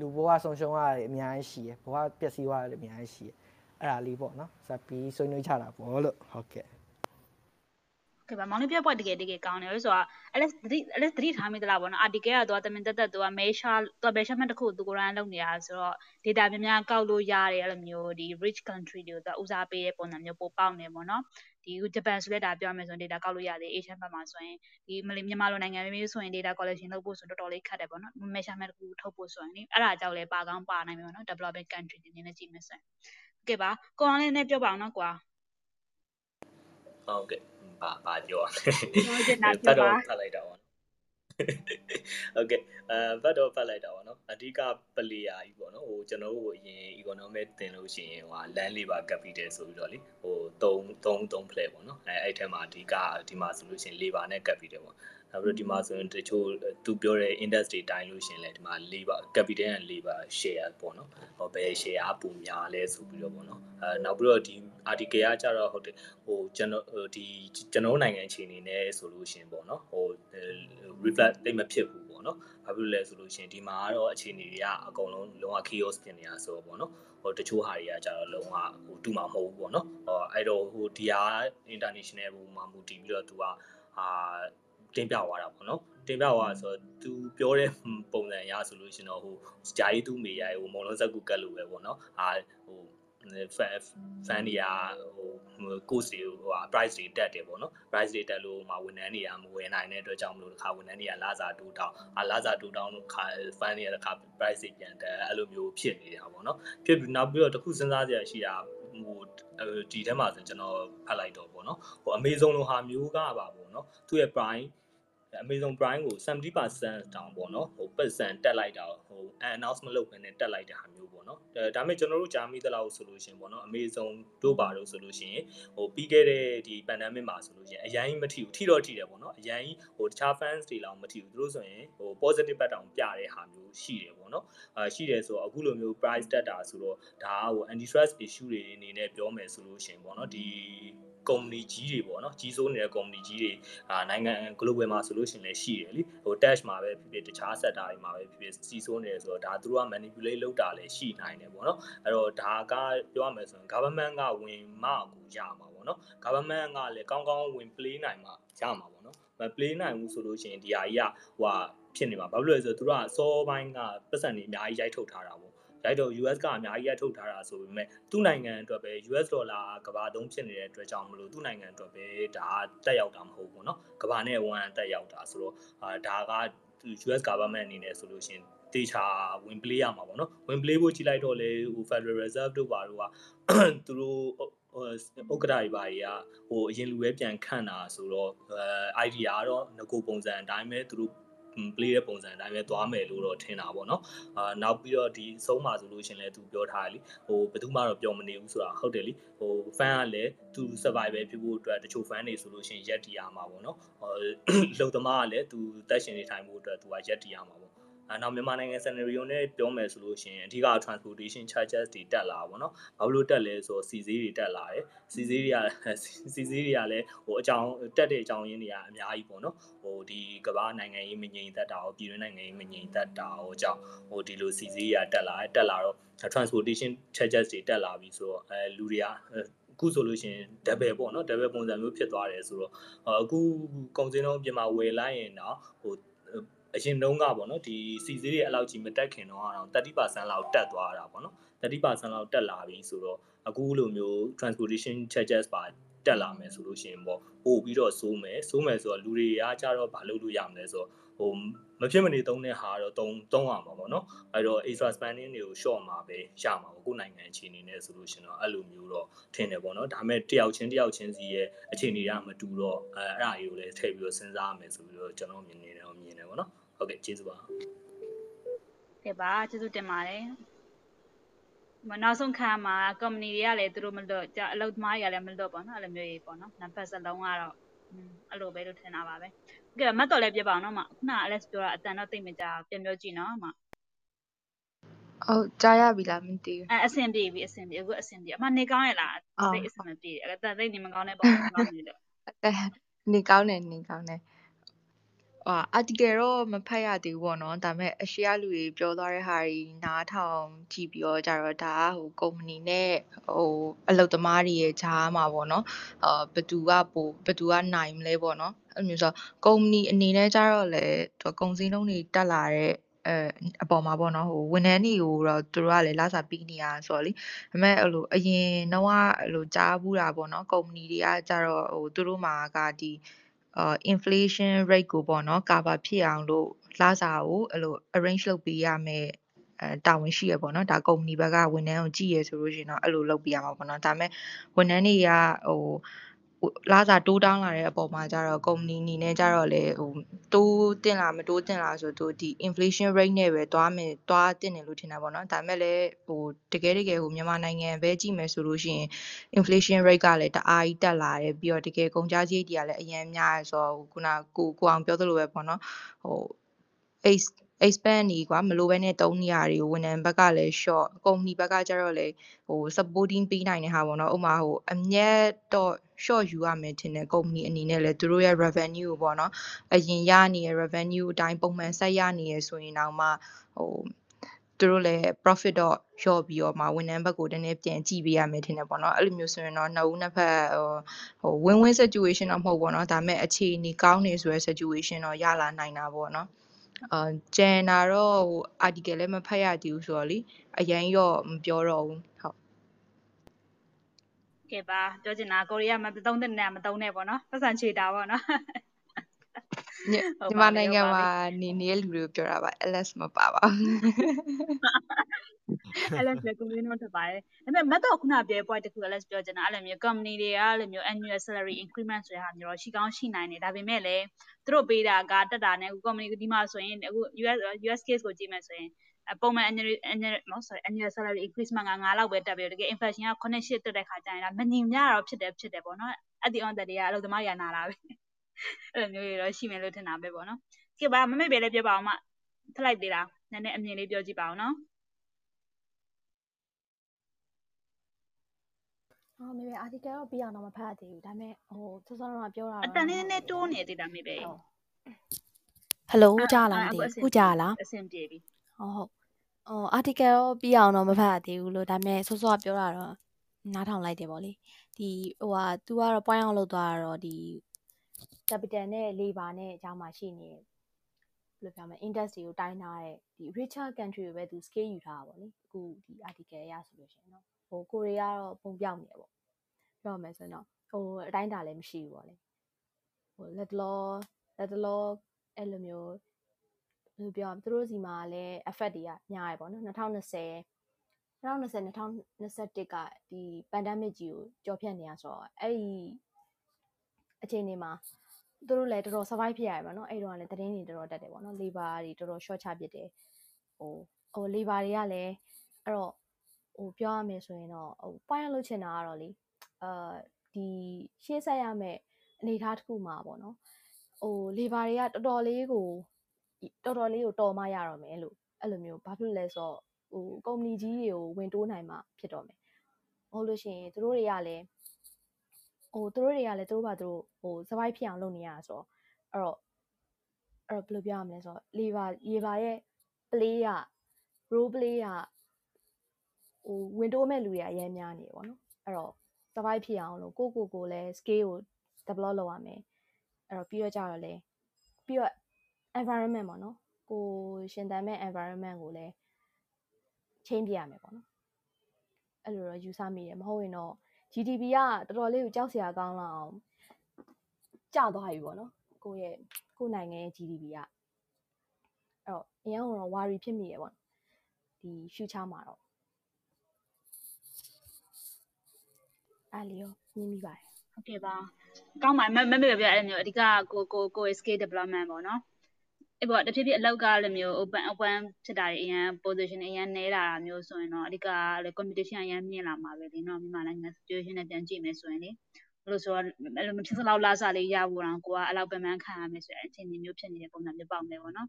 လူဘဝဆုံးရှုံးရတယ်အများကြီးရှိတယ်ဘဝပျက်စီးသွားတယ်အများကြီးရှိတယ်အဲ့ဒါလေးပေါ့နော်ဆက်ပြီးဆွေးနွေးကြတာပေါ့လို့ဟုတ်ကဲ့ ကဲပါမောင်လေးပြပွက်တကယ်တကယ်ကောင်းတယ်လို့ဆိုတော့အဲ့လက်သတိအဲ့လက်သတိထားမိသလားပေါ့နော် article ကတော့တမင်တက်တက်သူက measure သူ measurement တစ်ခုသူကိုယ်တိုင်လုပ်နေတာဆိုတော့ data များများကောက်လို့ရတယ်အဲ့လိုမျိုးဒီ rich country တွေကိုသူဦးစားပေးတဲ့ပုံစံမျိုးပိုပေါက်နေပေါ့နော်ဒီဂျပန်ဆိုလဲဒါပြောမယ်ဆိုရင် data ကောက်လို့ရတယ် Asian ဘက်မှာဆိုရင်ဒီမလေးမြန်မာလိုနိုင်ငံမျိုးဆိုရင် data collection လုပ်ဖို့ဆိုတော့တော်တော်လေးခက်တယ်ပေါ့နော် measurement တစ်ခုထုတ်ဖို့ဆိုရင်လေအဲ့ဒါကြောင့်လဲပါကောင်းပါနိုင်ပြီပေါ့နော် developing country တွေအနေနဲ့ကြည့်မယ်ဆိုရင်ကဲပါကိုအောင်လေးနဲ့ပြောပါအောင်နော်ကွာ ဟုတ်ကဲ့ဘာဘာပြောရလဲပြောချင်တာပြောပါဖတ်လိုက်တာပေါ့ဟုတ်ကဲ့အဲဘတ်တော့ဖတ်လိုက်တာပေါ့နော်အဓိကပလေယာကြီးပေါ့နော်ဟိုကျွန်တော်တို့အရင် economic သင်လို့ရှိရင်ဟို land labor capital ဆိုပြီးတော့လေဟို3 3 3 play ပေါ့နော်အဲအဲ့ထဲမှာအဓိကဒီမှာဆိုလို့ရှိရင် labor နဲ့ capital ပေါ့ နောက်ပြီးတော့ဒီမှာဆိုရင်တချို့သူပြောတဲ့ industry တိုင်းလို့ရှင်လဲဒီမှာ labor capital and labor share ပေါ့နော်ဟောဘယ် share အပူများလဲဆိုပြီးတော့ပေါ့နော်အဲနောက်ပြီးတော့ဒီ article ကကြတော့ဟုတ်တယ်ဟိုကျွန်တော်ဒီကျွန်တော်နိုင်ငံအခြေအနေနဲ့ဆိုလို့ရှင်ပေါ့နော်ဟို reflect တိတ်မဖြစ်ဘူးပေါ့နော်ဘာဖြစ်လို့လဲဆိုလို့ရှင်ဒီမှာကတော့အခြေအနေတွေကအကုန်လုံးလုံးဝ chaos ဖြစ်နေတာဆိုတော့ပေါ့နော်ဟိုတချို့ဟာတွေကကြတော့လုံးဝဟိုတူမှာမဟုတ်ဘူးပေါ့နော်ဟောအဲ့တော့ဟိုဒီဟာ international ဘုံမှာမူတည်ပြီးတော့သူကအာ တင်ပြသွားတာပေါ့နော်တင်ပြသွားဆိုတော့သူပြောတဲ့ပုံစံအရဆိုလို့ရှင်တော့ဟိုဂျာကြီးသူ့မိရဟိုမုံလုံးဇက်ကူကတ်လို့ပဲပေါ့နော်အာဟို fan fan တွေကဟို course တွေဟို price တွေတက်တယ်ပေါ့နော် price တွေတက်လို့မှာဝန်ထမ်းတွေကမဝယ်နိုင်တဲ့အတွက်ကြောင့်မလို့တခါဝန်ထမ်းတွေကလာစာတူတောင်းအာလာစာတူတောင်းလို့ခါ fan တွေကတခါ price တွေပြန်တက်အဲ့လိုမျိုးဖြစ်နေတာပေါ့နော်ဖြစ်ပြီးနောက်ပြီးတော့တခုစဉ်းစားစရာရှိတာဟိုဒီထဲမှာဆိုကျွန်တော်ဖတ်လိုက်တော့ပေါ့နော်ဟို Amazon လိုဟာမျိုးကပါပေါ့နော်သူ့ရဲ့ prime Amazon Prime ကို70%တောင်ပေါ့နော်ဟို percent တက်လိုက်တာဟို announce မလုပ်ဘဲနဲ့တက်လိုက်တဲ့ဟာမျိုးပေါ့နော်အဲဒါပေမဲ့ကျွန်တော်တို့ကြားမိသလောက်ဆိုလို့ရှင်ပေါ့နော် Amazon တို့ပါတော့ဆိုလို့ရှင်ဟိုပြီးခဲ့တဲ့ဒီ pandemic မှာဆိုလို့ရှင်အရင်မထီဘူးထီတော့ထီတယ်ပေါ့နော်အရင်ဟိုတခြား fans တွေလောက်မထီဘူးသူတို့ဆိုရင်ဟို positive ဘက်တောင်ပြတဲ့ဟာမျိုးရှိတယ်ပေါ့နော်အာရှိတယ်ဆိုတော့အခုလိုမျိုး price တက်တာဆိုတော့ဒါကဟို anti trust issue တွေအနေနဲ့ပြောမယ်ဆိုလို့ရှင်ပေါ့နော်ဒီ ကုမ္ပဏီကြီးတွေပေါ့နော်ကြီးစိုးနေတဲ့ကုမ္ပဏီကြီးတွေအာနိုင်ငံ global မှာဆိုလို့ရှိရင်လည်းရှိတယ်လीဟို dash မှာပဲဖြစ်ဖြစ်တခြား sector တွေမှာပဲဖြစ်ဖြစ်ကြီးစိုးနေတယ်ဆိုတော့ဒါသူတို့က manipulate လုပ်တာလည်းရှိနိုင်တယ်ပေါ့နော်အဲ့တော့ဒါကပြောရမယ်ဆိုရင် government ကဝင်မှကိုရမှာပေါ့နော် government ကလည်းကောင်းကောင်းဝင် play နိုင်မှရမှာပေါ့နော်မ play နိုင်ဘူးဆိုလို့ရှိရင်ဒီဟာကြီးကဟိုဖြစ်နေမှာဘာဖြစ်လို့လဲဆိုတော့သူတို့ကစောပိုင်းကပတ်စံတွေအများကြီးရိုက်ထုတ်ထားတာပေါ့ ရိုက်တော့ US ကအများကြီးရထုတ်ထားတာဆိုပေမဲ့သူ့နိုင်ငံအတွက်ပဲ US ဒေါ်လာကဘာသုံးဖြစ်နေတဲ့အတွက်ကြောင့်မလို့သူ့နိုင်ငံအတွက်ပဲဒါတက်ရောက်တာမဟုတ်ဘူးเนาะကဘာနဲ့ဝမ်တက်ရောက်တာဆိုတော့အာဒါက US government အနေနဲ့ဆိုလို့ရှင်တေချာဝင် play ရမှာပေါ့နော်ဝင် play ဖို့ကြည့်လိုက်တော့လေဟို Federal Reserve တို့ပါတော့ကသူတို့ဥက္ကဋ္ဌတွေပါကြီးကဟိုအရင်လူပဲပြန်ခန့်တာဆိုတော့အဲ idea ကတော့ငကိုပုံစံအတိုင်းပဲသူတို့ play တဲ့ပုံစံအတိုင်းပဲသွားမယ်လို့တော့ထင်တာပေါ့နော်အာနောက်ပြီးတော့ဒီဆုံးမှာဆိုလို့ရှင်လဲသူပြောထားတယ်လीဟိုဘယ်သူမှတော့ပြောမနေဘူးဆိုတာဟုတ်တယ်လीဟို fan ကလည်းသူ survival ဖြစ်ဖို့အတွက်တချို့ fan တွေဆိုလို့ရှင်ရက်တီရမှာပေါ့နော်ဟိုလုံသမားကလည်းသူတက်ရှင်နေထိုင်ဖို့အတွက်သူကရက်တီရမှာပေါ့ အဲနောက်မြန်မာနိုင်ငံ scenario နဲ့ပြောမယ်ဆိုလို့ရှိရင်အဓိက transportation charges တွေတက်လာပါဘောနော်ဘာလို့တက်လဲဆိုတော့စီစည်းတွေတက်လာတယ်စီစည်းတွေကစီစည်းတွေကလည်းဟိုအကြောင်းတက်တဲ့အကြောင်းရင်းတွေကအများကြီးပေါ့နော်ဟိုဒီကမ္ဘာနိုင်ငံရေးမငြိမ်သက်တာရောပြည်တွင်းနိုင်ငံရေးမငြိမ်သက်တာရောကြောင့်ဟိုဒီလိုစီစည်းတွေကတက်လာတယ်တက်လာတော့ transportation charges တွေတက်လာပြီဆိုတော့အဲလူတွေကအခုဆိုလို့ရှိရင်ဒဘယ်ပေါ့နော်ဒဘယ်ပုံစံမျိုးဖြစ်သွားတယ်ဆိုတော့အခုကုန်စည်နှုန်းပြင်မှာဝယ်လိုက်ရင်တော့ဟို အရင်တုန်းကပေါ့နော်ဒီစီဈေးတွေအဲ့လောက်ကြီးမတက်ခင်တော့အောင်30%လောက်တက်သွားတာပေါ့နော်30%လောက်တက်လာပြီဆိုတော့အခုလိုမျိုး transportation charges ပါတက်လာမယ်ဆိုလို့ရှိရင်ပေါ့ပို့ပြီးတော့စိုးမယ်စိုးမယ်ဆိုတော့လူတွေကကြတော့မလုပ်လို့ရမလဲဆိုတော့ဟိုမဖြစ်မနေသုံးတဲ့ဟာတော့သုံးသုံးရမှာပေါ့နော်အဲ့တော့ extra spending တွေကို short မှာပဲရမှာပေါ့ကိုယ်နိုင်ငံအခြေအနေနဲ့ဆိုလို့ရှင်တော့အဲ့လိုမျိုးတော့ထင်တယ်ပေါ့နော်ဒါပေမဲ့တယောက်ချင်းတယောက်ချင်းစီရဲ့အခြေအနေကမတူတော့အဲအဲ့ဒါကြီးကိုလည်းထည့်ပြီးတော့စဉ်းစားရမယ်ဆိုပြီးတော့ကျွန်တော်မြင်နေတယ်မြင်တယ်ပေါ့နော် ဟုတ်ကဲ့ကျေးဇူးပါကဲပါကျေးဇူးတင်ပါတယ်မနောက်ဆုံးခါမှာ company တွေကလည်းသူတို့မလွတ်ကြအလုပ်သမားတွေကလည်းမလွတ်ပေါ့နော်အဲ့လိုမျိုးကြီးပေါ့နော်နှစ်ဖက်စလုံးကတော့အဲ့လိုပဲလို့ထင်တာပါပဲကဲမတ်တော်လည်းပြပါအောင်နော်မခုန Alex ပြောတာအတန်တော့သိမကြပြန်ပြောကြည့်နော်မဟုတ်ကြားရပြီလားမသိဘူးအဲအဆင်ပြေပြီအဆင်ပြေအခုအဆင်ပြေအမနေကောင်းရလားသိအဆင်မပြေအဲ့ဒါသိနေမကောင်းတဲ့ပုံကောင်းနေလို့နေကောင်းတယ်နေကောင်းတယ် ဟာ article တော့မဖတ်ရသေးဘူးပေါ့နော်ဒါပေမဲ့အရှိရလူတွေပြောသွားတဲ့ဟာတွေနားထောင်ကြည့်ပြီးတော့ကြတော့ဒါကဟိုကုမ္ပဏီနဲ့ဟိုအလုပ်သမားတွေရဲ့ဂျားမှာပေါ့နော်အာဘသူကပိုဘသူကနိုင်မလဲပေါ့နော်အဲ့လိုမျိုးဆိုကုမ္ပဏီအနေနဲ့ကြတော့လေသူကုံစင်းလုံးတွေတက်လာတဲ့အဲအပေါ်မှာပေါ့နော်ဟိုဝန်ထမ်းတွေကိုတော့သူတို့ကလည်းလာစာပြီးနေရဆိုတော့လေဒါပေမဲ့အဲ့လိုအရင်တော့အဲ့လိုကြားဘူးတာပေါ့နော်ကုမ္ပဏီတွေကကြတော့ဟိုသူတို့မှာကဒီအာ inflation rate ကိုပေါ့နော် cover ဖြစ်အောင်လို့လစာကိုအဲ့လို arrange လုပ်ပေးရမယ်အဲတာဝန်ရှိရပေါ့နော်ဒါကုမ္ပဏီဘက်ကဝန်ထမ်းကိုကြည့်ရဆိုလို့ရှိရင်တော့အဲ့လိုလုပ်ပေးရမှာပေါ့နော်ဒါပေမဲ့ဝန်ထမ်းတွေကဟို လာစာတိုးတောင်းလာတဲ့အပေါ်မှာကျတော့ကုမ္ပဏီအနေနဲ့ကျတော့လေဟိုတိုးတင်လာမတိုးတင်လာဆိုတော့ဒီ inflation rate နဲ့ပဲသွားမယ်သွားတင်တယ်လို့ထင်တာပေါ့နော်ဒါပေမဲ့လည်းဟိုတကယ်တကယ်ဟိုမြန်မာနိုင်ငံပဲကြည့်မယ်ဆိုလို့ရှိရင် inflation rate ကလည်းတအားကြီးတက်လာတယ်ပြီးတော့တကယ်ကုန်ကျစရိတ်တွေကလည်းအရင်များရဆိုတော့ခုနကိုကိုအောင်ပြောသလိုပဲပေါ့နော်ဟို ace expand နေကွာမလိုဘဲနဲ့တုံးနေရတွေကိုဝန်ထမ်းဘက်ကလည်း short ကုမ္ပဏီဘက်ကကျတော့လေဟို supporting ပေးနိုင်တဲ့ဟာပေါ့နော်ဥပမာဟိုအမျက်တော့ short ယူရမယ်ထင်တယ်ကုမ္ပဏီအနေနဲ့လည်းသူတို့ရဲ့ revenue ကိုပေါ့နော်အရင်ရနေတဲ့ revenue အတိုင်းပုံမှန်ဆက်ရနေရဆိုရင်တော့မှဟိုသူတို့လည်း profit တော့လျှော့ပြီးတော့မှဝန်ထမ်းဘက်ကိုတနေ့ပြန်ကြည့်ပေးရမယ်ထင်တယ်ပေါ့နော်အဲ့လိုမျိုးဆိုရင်တော့နှစ်ဦးနှစ်ဖက်ဟို win win situation တော့မဟုတ်ပေါ့နော်ဒါပေမဲ့အခြေအနေကောင်းနေဆိုတဲ့ situation တော့ရလာနိုင်တာပေါ့နော်အာကျန်တာတော့ဟို article လည်းမဖတ်ရသေးဘူးဆိုတော့လေအရင်ရောမပြောတော့ဘူးဟုတ် ကဲပါပြောချင်တာကိုရီးယားမှာသုံးတဲ့နေရာမသုံးနဲ့ပေါ့နော်ပတ်စံချေတာပေါ့နော်မြန်မာနိုင်ငံမှာနေနေတဲ့လူတွေကိုပြောတာပါ LS မပါပါဘူး LS လည်း community ထပါတယ်ဒါပေမဲ့မတ်တော့ခုနပြော point တခု LS ပြောချင်တာအဲ့လိုမျိုး company တွေကအဲ့လိုမျိုး annual salary increment ဆိုတဲ့ဟာမျိုးတော့ရှိကောင်းရှိနိုင်တယ်ဒါပေမဲ့လည်းသူတို့ပေးတာကတက်တာနဲ့အခု company ဒီမှာဆိုရင်အခု US US case ကိုကြည့်မယ်ဆိုရင် ပုံမှန် annual annual မဟုတ် sorry annual salary increasement က9လောက်ပဲတက်ပြီးတကယ် inflation က9 8တက်တဲ့ခါကျရင်ဒါမညီမျှတော့ဖြစ်တယ်ဖြစ်တယ်ပေါ့နော် at the on that တွေကအလုပ်သမားတွေကနာလာပဲအဲ့လိုမျိုးတွေတော့ရှိမယ်လို့ထင်တာပဲပေါ့နော်ကဲပါမမေ့ပဲလည်းပြောပါအောင်မထလိုက်သေးတာနည်းနည်းအမြင်လေးပြောကြည့်ပါအောင်နော်အော်မေမေ article တော့ပြီးအောင်တော့မဖတ်သေးဘူးဒါပေမဲ့ဟိုစောစောတော့ပြောတာအတန်လေးနည်းနည်းတိုးနေသေးတာမေပဲဟယ်လိုကြားလားမသိဘူးခုကြားလားအဆင်ပြေပြီ ဟုတ်ဟုတ်ဟို article တော့ပြီးအောင်တော့မဖတ်သေးဘူးလို့ဒါပေမဲ့စောစောကပြောတာတော့နားထောင်လိုက်တယ်ပေါ့လေဒီဟိုဟာ तू ကတော့ point အောင်လောက်သွားတာတော့ဒီ capital နဲ့ labor နဲ့အကြောင်းမှာရှိနေဘယ်လိုပြောမလဲ industry ကိုတိုင်းထားတဲ့ဒီ richer country ကိုပဲသူ scale ယူထားတာပေါ့လေအခုဒီ article ရဆိုလို့ရှိရင်เนาะဟိုကိုရီးယားတော့ပုံပြောက်နေတယ်ပေါ့ပြောမယ်ဆိုရင်တော့ဟိုအတိုင်းတာလည်းမရှိဘူးပေါ့လေဟိုလက်တလောလက်တလောအဲ့လိုမျိုး ဘယ်လိုပြောသူတို့စီမှာလည်း effect တွေကများရပေါ့နော်2020 2020 2021ကဒီ pandemic ကြီးကိုကြော်ဖြတ်နေရဆိုတော့အဲ့ဒီအခြေအနေမှာသူတို့လည်းတော်တော် survive ဖြစ်ရတယ်ပေါ့နော်အဲ့တော့လည်းသတင်းတွေတော်တော်တက်တယ်ပေါ့နော် labor တွေတော်တော် short ချပစ်တယ်ဟိုဟို labor တွေကလည်းအဲ့တော့ဟိုပြောရမယ်ဆိုရင်တော့ဟို point လုပ်ချင်တာကတော့လေအာဒီရှေ့ဆက်ရမယ့်အနေအထားတစ်ခုမှာပေါ့နော်ဟို labor တွေကတော်တော်လေးကို တော်တော်လေးကိုတော်မှရတော့မယ်လို့အဲ့လိုမျိုးဘာဖြစ်လဲဆိုတော့ဟိုကုမ္ပဏီကြီးတွေကိုဝင်တိုးနိုင်မှဖြစ်တော့မယ်ဟုတ်လို့ရှိရင်သူတို့တွေကလည်းဟိုသူတို့တွေကလည်းသူတို့ဘာသူတို့ဟို survive ဖြစ်အောင်လုပ်နေရတာဆိုတော့အဲ့တော့အဲ့တော့ဘယ်လိုပြောရမလဲဆိုတော့ lever lever ရဲ့ play က role play ကဟိုဝင်တိုးမဲ့လူတွေအများများနေပေါ့နော်အဲ့တော့ survive ဖြစ်အောင်လို့ကိုကိုကိုလည်း scale ကို develop လုပ်ရမယ်အဲ့တော့ပြီးတော့ကြတော့လေပြီးတော့ environment ပေါ့နော်ကိုရှင်သန်မဲ့ environment ကိုလည်း change ပြရမယ်ပေါ့နော်အဲ့လိုတော့ယူဆမိတယ်မဟုတ်ရင်တော့ GDP ကတော်တော်လေးကိုကြောက်စရာကောင်းလာအောင်ကျသွားပြီပေါ့နော်ကိုရဲ့ကိုနိုင်ငံရဲ့ GDP ကအဲ့တော့အရင်ကတော့ worry ဖြစ်မိတယ်ပေါ့ဒီ future မှာတော့အဲ့လီရောမြင်မိပါတယ်ဟုတ်ကဲ့ပါကောင်းပါမမမေပြောအဲ့လိုမျိုးအဓိကကိုကိုကို skill development ပေါ့နော် အဲ့ပေါ့တဖြည်းဖြည်းအလောက်ကလည်းမျိုး open open ဖြစ်တာတွေအရင် position အရင်နဲလာတာမျိုးဆိုရင်တော့အဓိကလည်း competition အရင်မြင့်လာမှာပဲလေနော်မြန်မာနိုင်ငံ situation နဲ့ပြန်ကြည့်မယ်ဆိုရင်လေဘလို့ဆိုတော့အဲ့လိုမဖြစ်စလောက်လာစားလေးရဖို့တော့ကိုကအဲ့လောက်ပင်ပန်းခံရမယ်ဆိုရင်အခြေအနေမျိုးဖြစ်နေတဲ့ပုံစံမျိုးပေါက်နေပေါ့နော်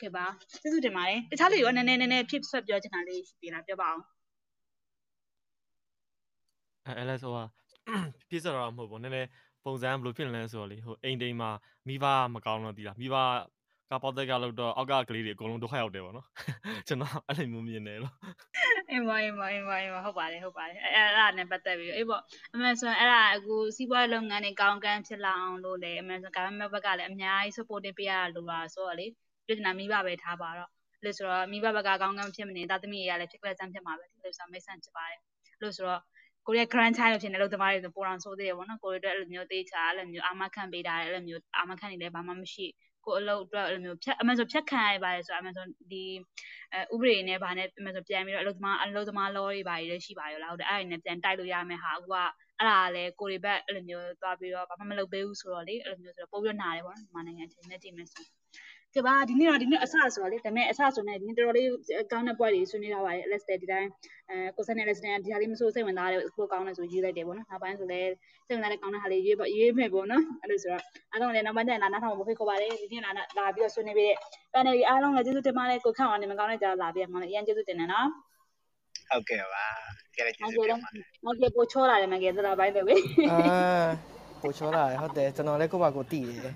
ကဲပါကျေးဇူးတင်ပါတယ်တခြားလူရောနည်းနည်းနည်းနည်းဖြစ်ဆွတ်ပြောချင်တာလေးရှိသေးလားပြောပါအောင်အဲ LS ဟိုဟာပြည့်စက်တော့မဟုတ်ဘူးနည်းနည်း ပုံစံဘယ်လိုဖြစ်နေလဲဆိုတော့လေဟိုအိမ်တိမ်မှာမိဘမကောင်းတော့ဒီလားမိဘကပေါက်တက်ကလောက်တော့အောက်ကကလေးတွေအကုန်လုံးဒုက္ခရောက်တယ်ပေါ့နော်ကျွန်တော်အဲ့လိုမျိုးမြင်တယ်လို့အေးမအေးမအေးမအေးမဟုတ်ပါတယ်ဟုတ်ပါတယ်အဲ့အဲ့ဒါနဲ့ပတ်သက်ပြီးအေးပေါ့အမှန်ဆိုရင်အဲ့ဒါအခုစီးပွားရေးလုပ်ငန်းတွေကောင်းကန်းဖြစ်လာအောင်လို့လေအမှန်ဆို government ဘက်ကလည်းအများကြီး support ပေးရလို့ပါဆိုတော့လေပြည်နာမိဘပဲထားပါတော့လို့ဆိုတော့မိဘဘက်ကကောင်းကန်းဖြစ်မနေတာသမီးတွေကလည်းဖြစ်ကလေးစမ်းဖြစ်မှာပဲလို့ဆိုတော့မိတ်ဆန်ဖြစ်ပါတယ်လို့ဆိုတော့ ကိုရီးယား grand child ဖြစ်နေလို့သမားတွေဆိုပိုအောင်ဆိုးသေးတယ်ပေါ့နော်ကိုရီးယားအတွက်အဲ့လိုမျိုးတေးချာအဲ့လိုမျိုးအာမခံပေးတာအဲ့လိုမျိုးအာမခံနေလည်းဘာမှမရှိကိုအလုပ်အတွက်အဲ့လိုမျိုးဖြတ်အမှန်ဆိုဖြတ်ခံရပါတယ်ဆိုတော့အမှန်ဆိုဒီအဲဥပဒေနဲ့ဗာနဲ့အမှန်ဆိုပြန်ပြီးတော့အလုပ်သမားအလုပ်သမား law တွေဗာတွေလည်းရှိပါရောလားဟုတ်တယ်အဲ့ဒါနဲ့ပြန်တိုက်လို့ရမယ်ဟာအခုကအဲ့ဒါလည်းကိုရီဘက်အဲ့လိုမျိုးသွားပြီးတော့ဘာမှမလုပ်ပေးဘူးဆိုတော့လေအဲ့လိုမျိုးဆိုတော့ပို့ပြီးနားတယ်ပေါ့နော်မြန်မာနိုင်ငံချင်းနဲ့ကြည့်မယ်ဆို ကဲပါဒီနေ့တော့ဒီနေ့အဆဆိုတော့လေဒါပေမဲ့အဆဆိုနေဒီနေ့တော်တော်လေးကောင်းတဲ့ပွဲတွေဆွေးနွေးထားပါတယ် let's say ဒီတိုင်းအဲကိုစနဲ့ let's say ဒီဟာလေးမဆိုးစိတ်ဝင်စားတယ်ကိုကောင်းတယ်ဆိုရေးလိုက်တယ်ပေါ့နော်နောက်ပိုင်းဆိုလည်းစိတ်ဝင်စားတဲ့ကောင်းတဲ့ဟာလေးရေးပေါ့ရေးမယ်ပေါ့နော်အဲ့လိုဆိုတော့အားလုံးလည်းနောက်ပိုင်းကျရင်လာနားထောင်ဖို့ဖိတ်ခေါ်ပါတယ်ဒီနေ့လာလာပြီးတော့ဆွေးနွေးပြီးတဲ့ panel ကြီးအားလုံးလည်းကျေးဇူးတင်ပါတယ်ကိုခန့်အောင်နေမကောင်းတဲ့ကြားလာပြီးမှလည်းအရင်ကျေးဇူးတင်တယ်နော်ဟုတ်ကဲ့ပါကဲကျေးနောက်ဇူးကျတင်တော့ပါတယ်နောက်ကျပို့ချောလာတယ်မကဲသလားပိုင်းတယ်ပဲအာပိုချောလာတယ်ဟုတ်တယ်ကျွန်တော်လည်းကိုယ့်ဘာကိုသိတယ်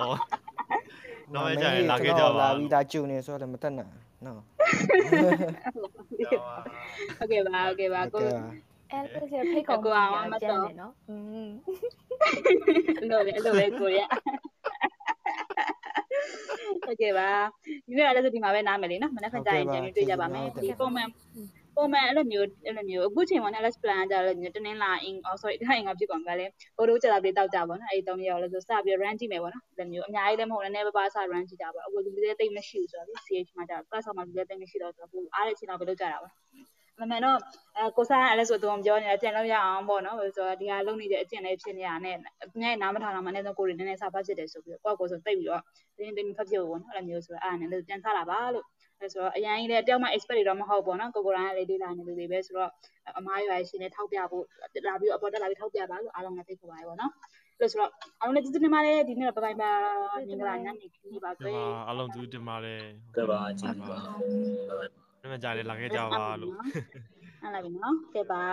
ဩ နောက်ရကြရင်လာခဲ့ကြပါ လာ လို့ ပြီးဒါကျုံနေဆိုတော့မတက်နိုင်နော် โอเคပါโอเคပါ ဟုတ် ကို ကဲ့ပါ အဲ့ဒါဆိုဖိတ်ခေါ် ကို မှု အောင်မ ကျ တော် န်တယ်နော်อืม လို့လေလို့လေကိုရโอเคပါဒီနေ့လည်းဒီမှာပဲနားမယ်လေနော်မနေ့ကကြာရင်ပြန်ပြီးတွေ့ကြပါမယ်ဒီပုံမှန် ပုံမှန်အဲ့လိုမျိုးအဲ့လိုမျိုးအခုချိန်မှာ LS plan ကြလို့မျိုးတင်းလာအင် oh sorry တိုင်းငါဖြစ်ကုန်ကြလေဟိုတို့ကြာတာပြေတောက်ကြပါနော်အဲ့ဒီ၃ရောက်လဲဆိုစပြီး run ကြည့်မယ်ပေါ့နော်အဲ့လိုမျိုးအများကြီးလည်းမဟုတ်လည်းနည်းပါးပါးစ run ကြည့်ကြပါအခုလူတွေတိတ်မရှိဘူးဆိုတော့ CH မှာကြာ class မှာလူတွေတိတ်မရှိတော့ဆိုတော့အားတဲ့ချိန်တော့ပဲလုပ်ကြတာပါမမှန်တော့အဲကိုစားအဲ့လဲဆိုတော့ပြောနေတာကြံလို့ရအောင်ပေါ့နော်ဆိုတော့ဒီဟာလုံနေတဲ့အကျင့်လေးဖြစ်နေရတဲ့အများနားမထောင်တော့မှလည်းကိုရီနည်းနည်းစာဖတ်ဖြစ်တယ်ဆိုပြီးတော့ကိုယ့်ကိုယ်ဆိုတိတ်ပြီးတော့တင်းတင်းဖတ်ဖြစ်ဖို့ပေါ့နော်အဲ့လိုမျိုးဆိုတော့အားနဲ့လည်းပြန်စားတာပါလို့အဲ ဆိုတော့အရင်ကြီးလည်းတယောက်မှ expert တွေတော့မဟုတ်ပေါ့နော်ကိုကိုရိုင်းကလေးလေးလာနေလူတွေပဲဆိုတော့အမားရွာရှင်နဲ့ထောက်ပြဖို့လာပြီးတော့အပေါ်တက်လာပြီးထောက်ပြပါလို့အားလုံးကသိခေါ်ပါတယ်ပေါ့နော်လို့ဆိုတော့အားလုံးလည်းကျေးဇူးတင်ပါတယ်ဒီနေ့တော့ဘိုင်ဘိုင်ပါမင်္ဂလာညနေခင်းပါဒီပဲမှာအလုံးသူတင်ပါတယ်ကဲပါကြည့်ပါဘယ်မှာကြာလဲလာခဲ့ကြပါလို့အဲ့လာပြီနော်ကဲပါ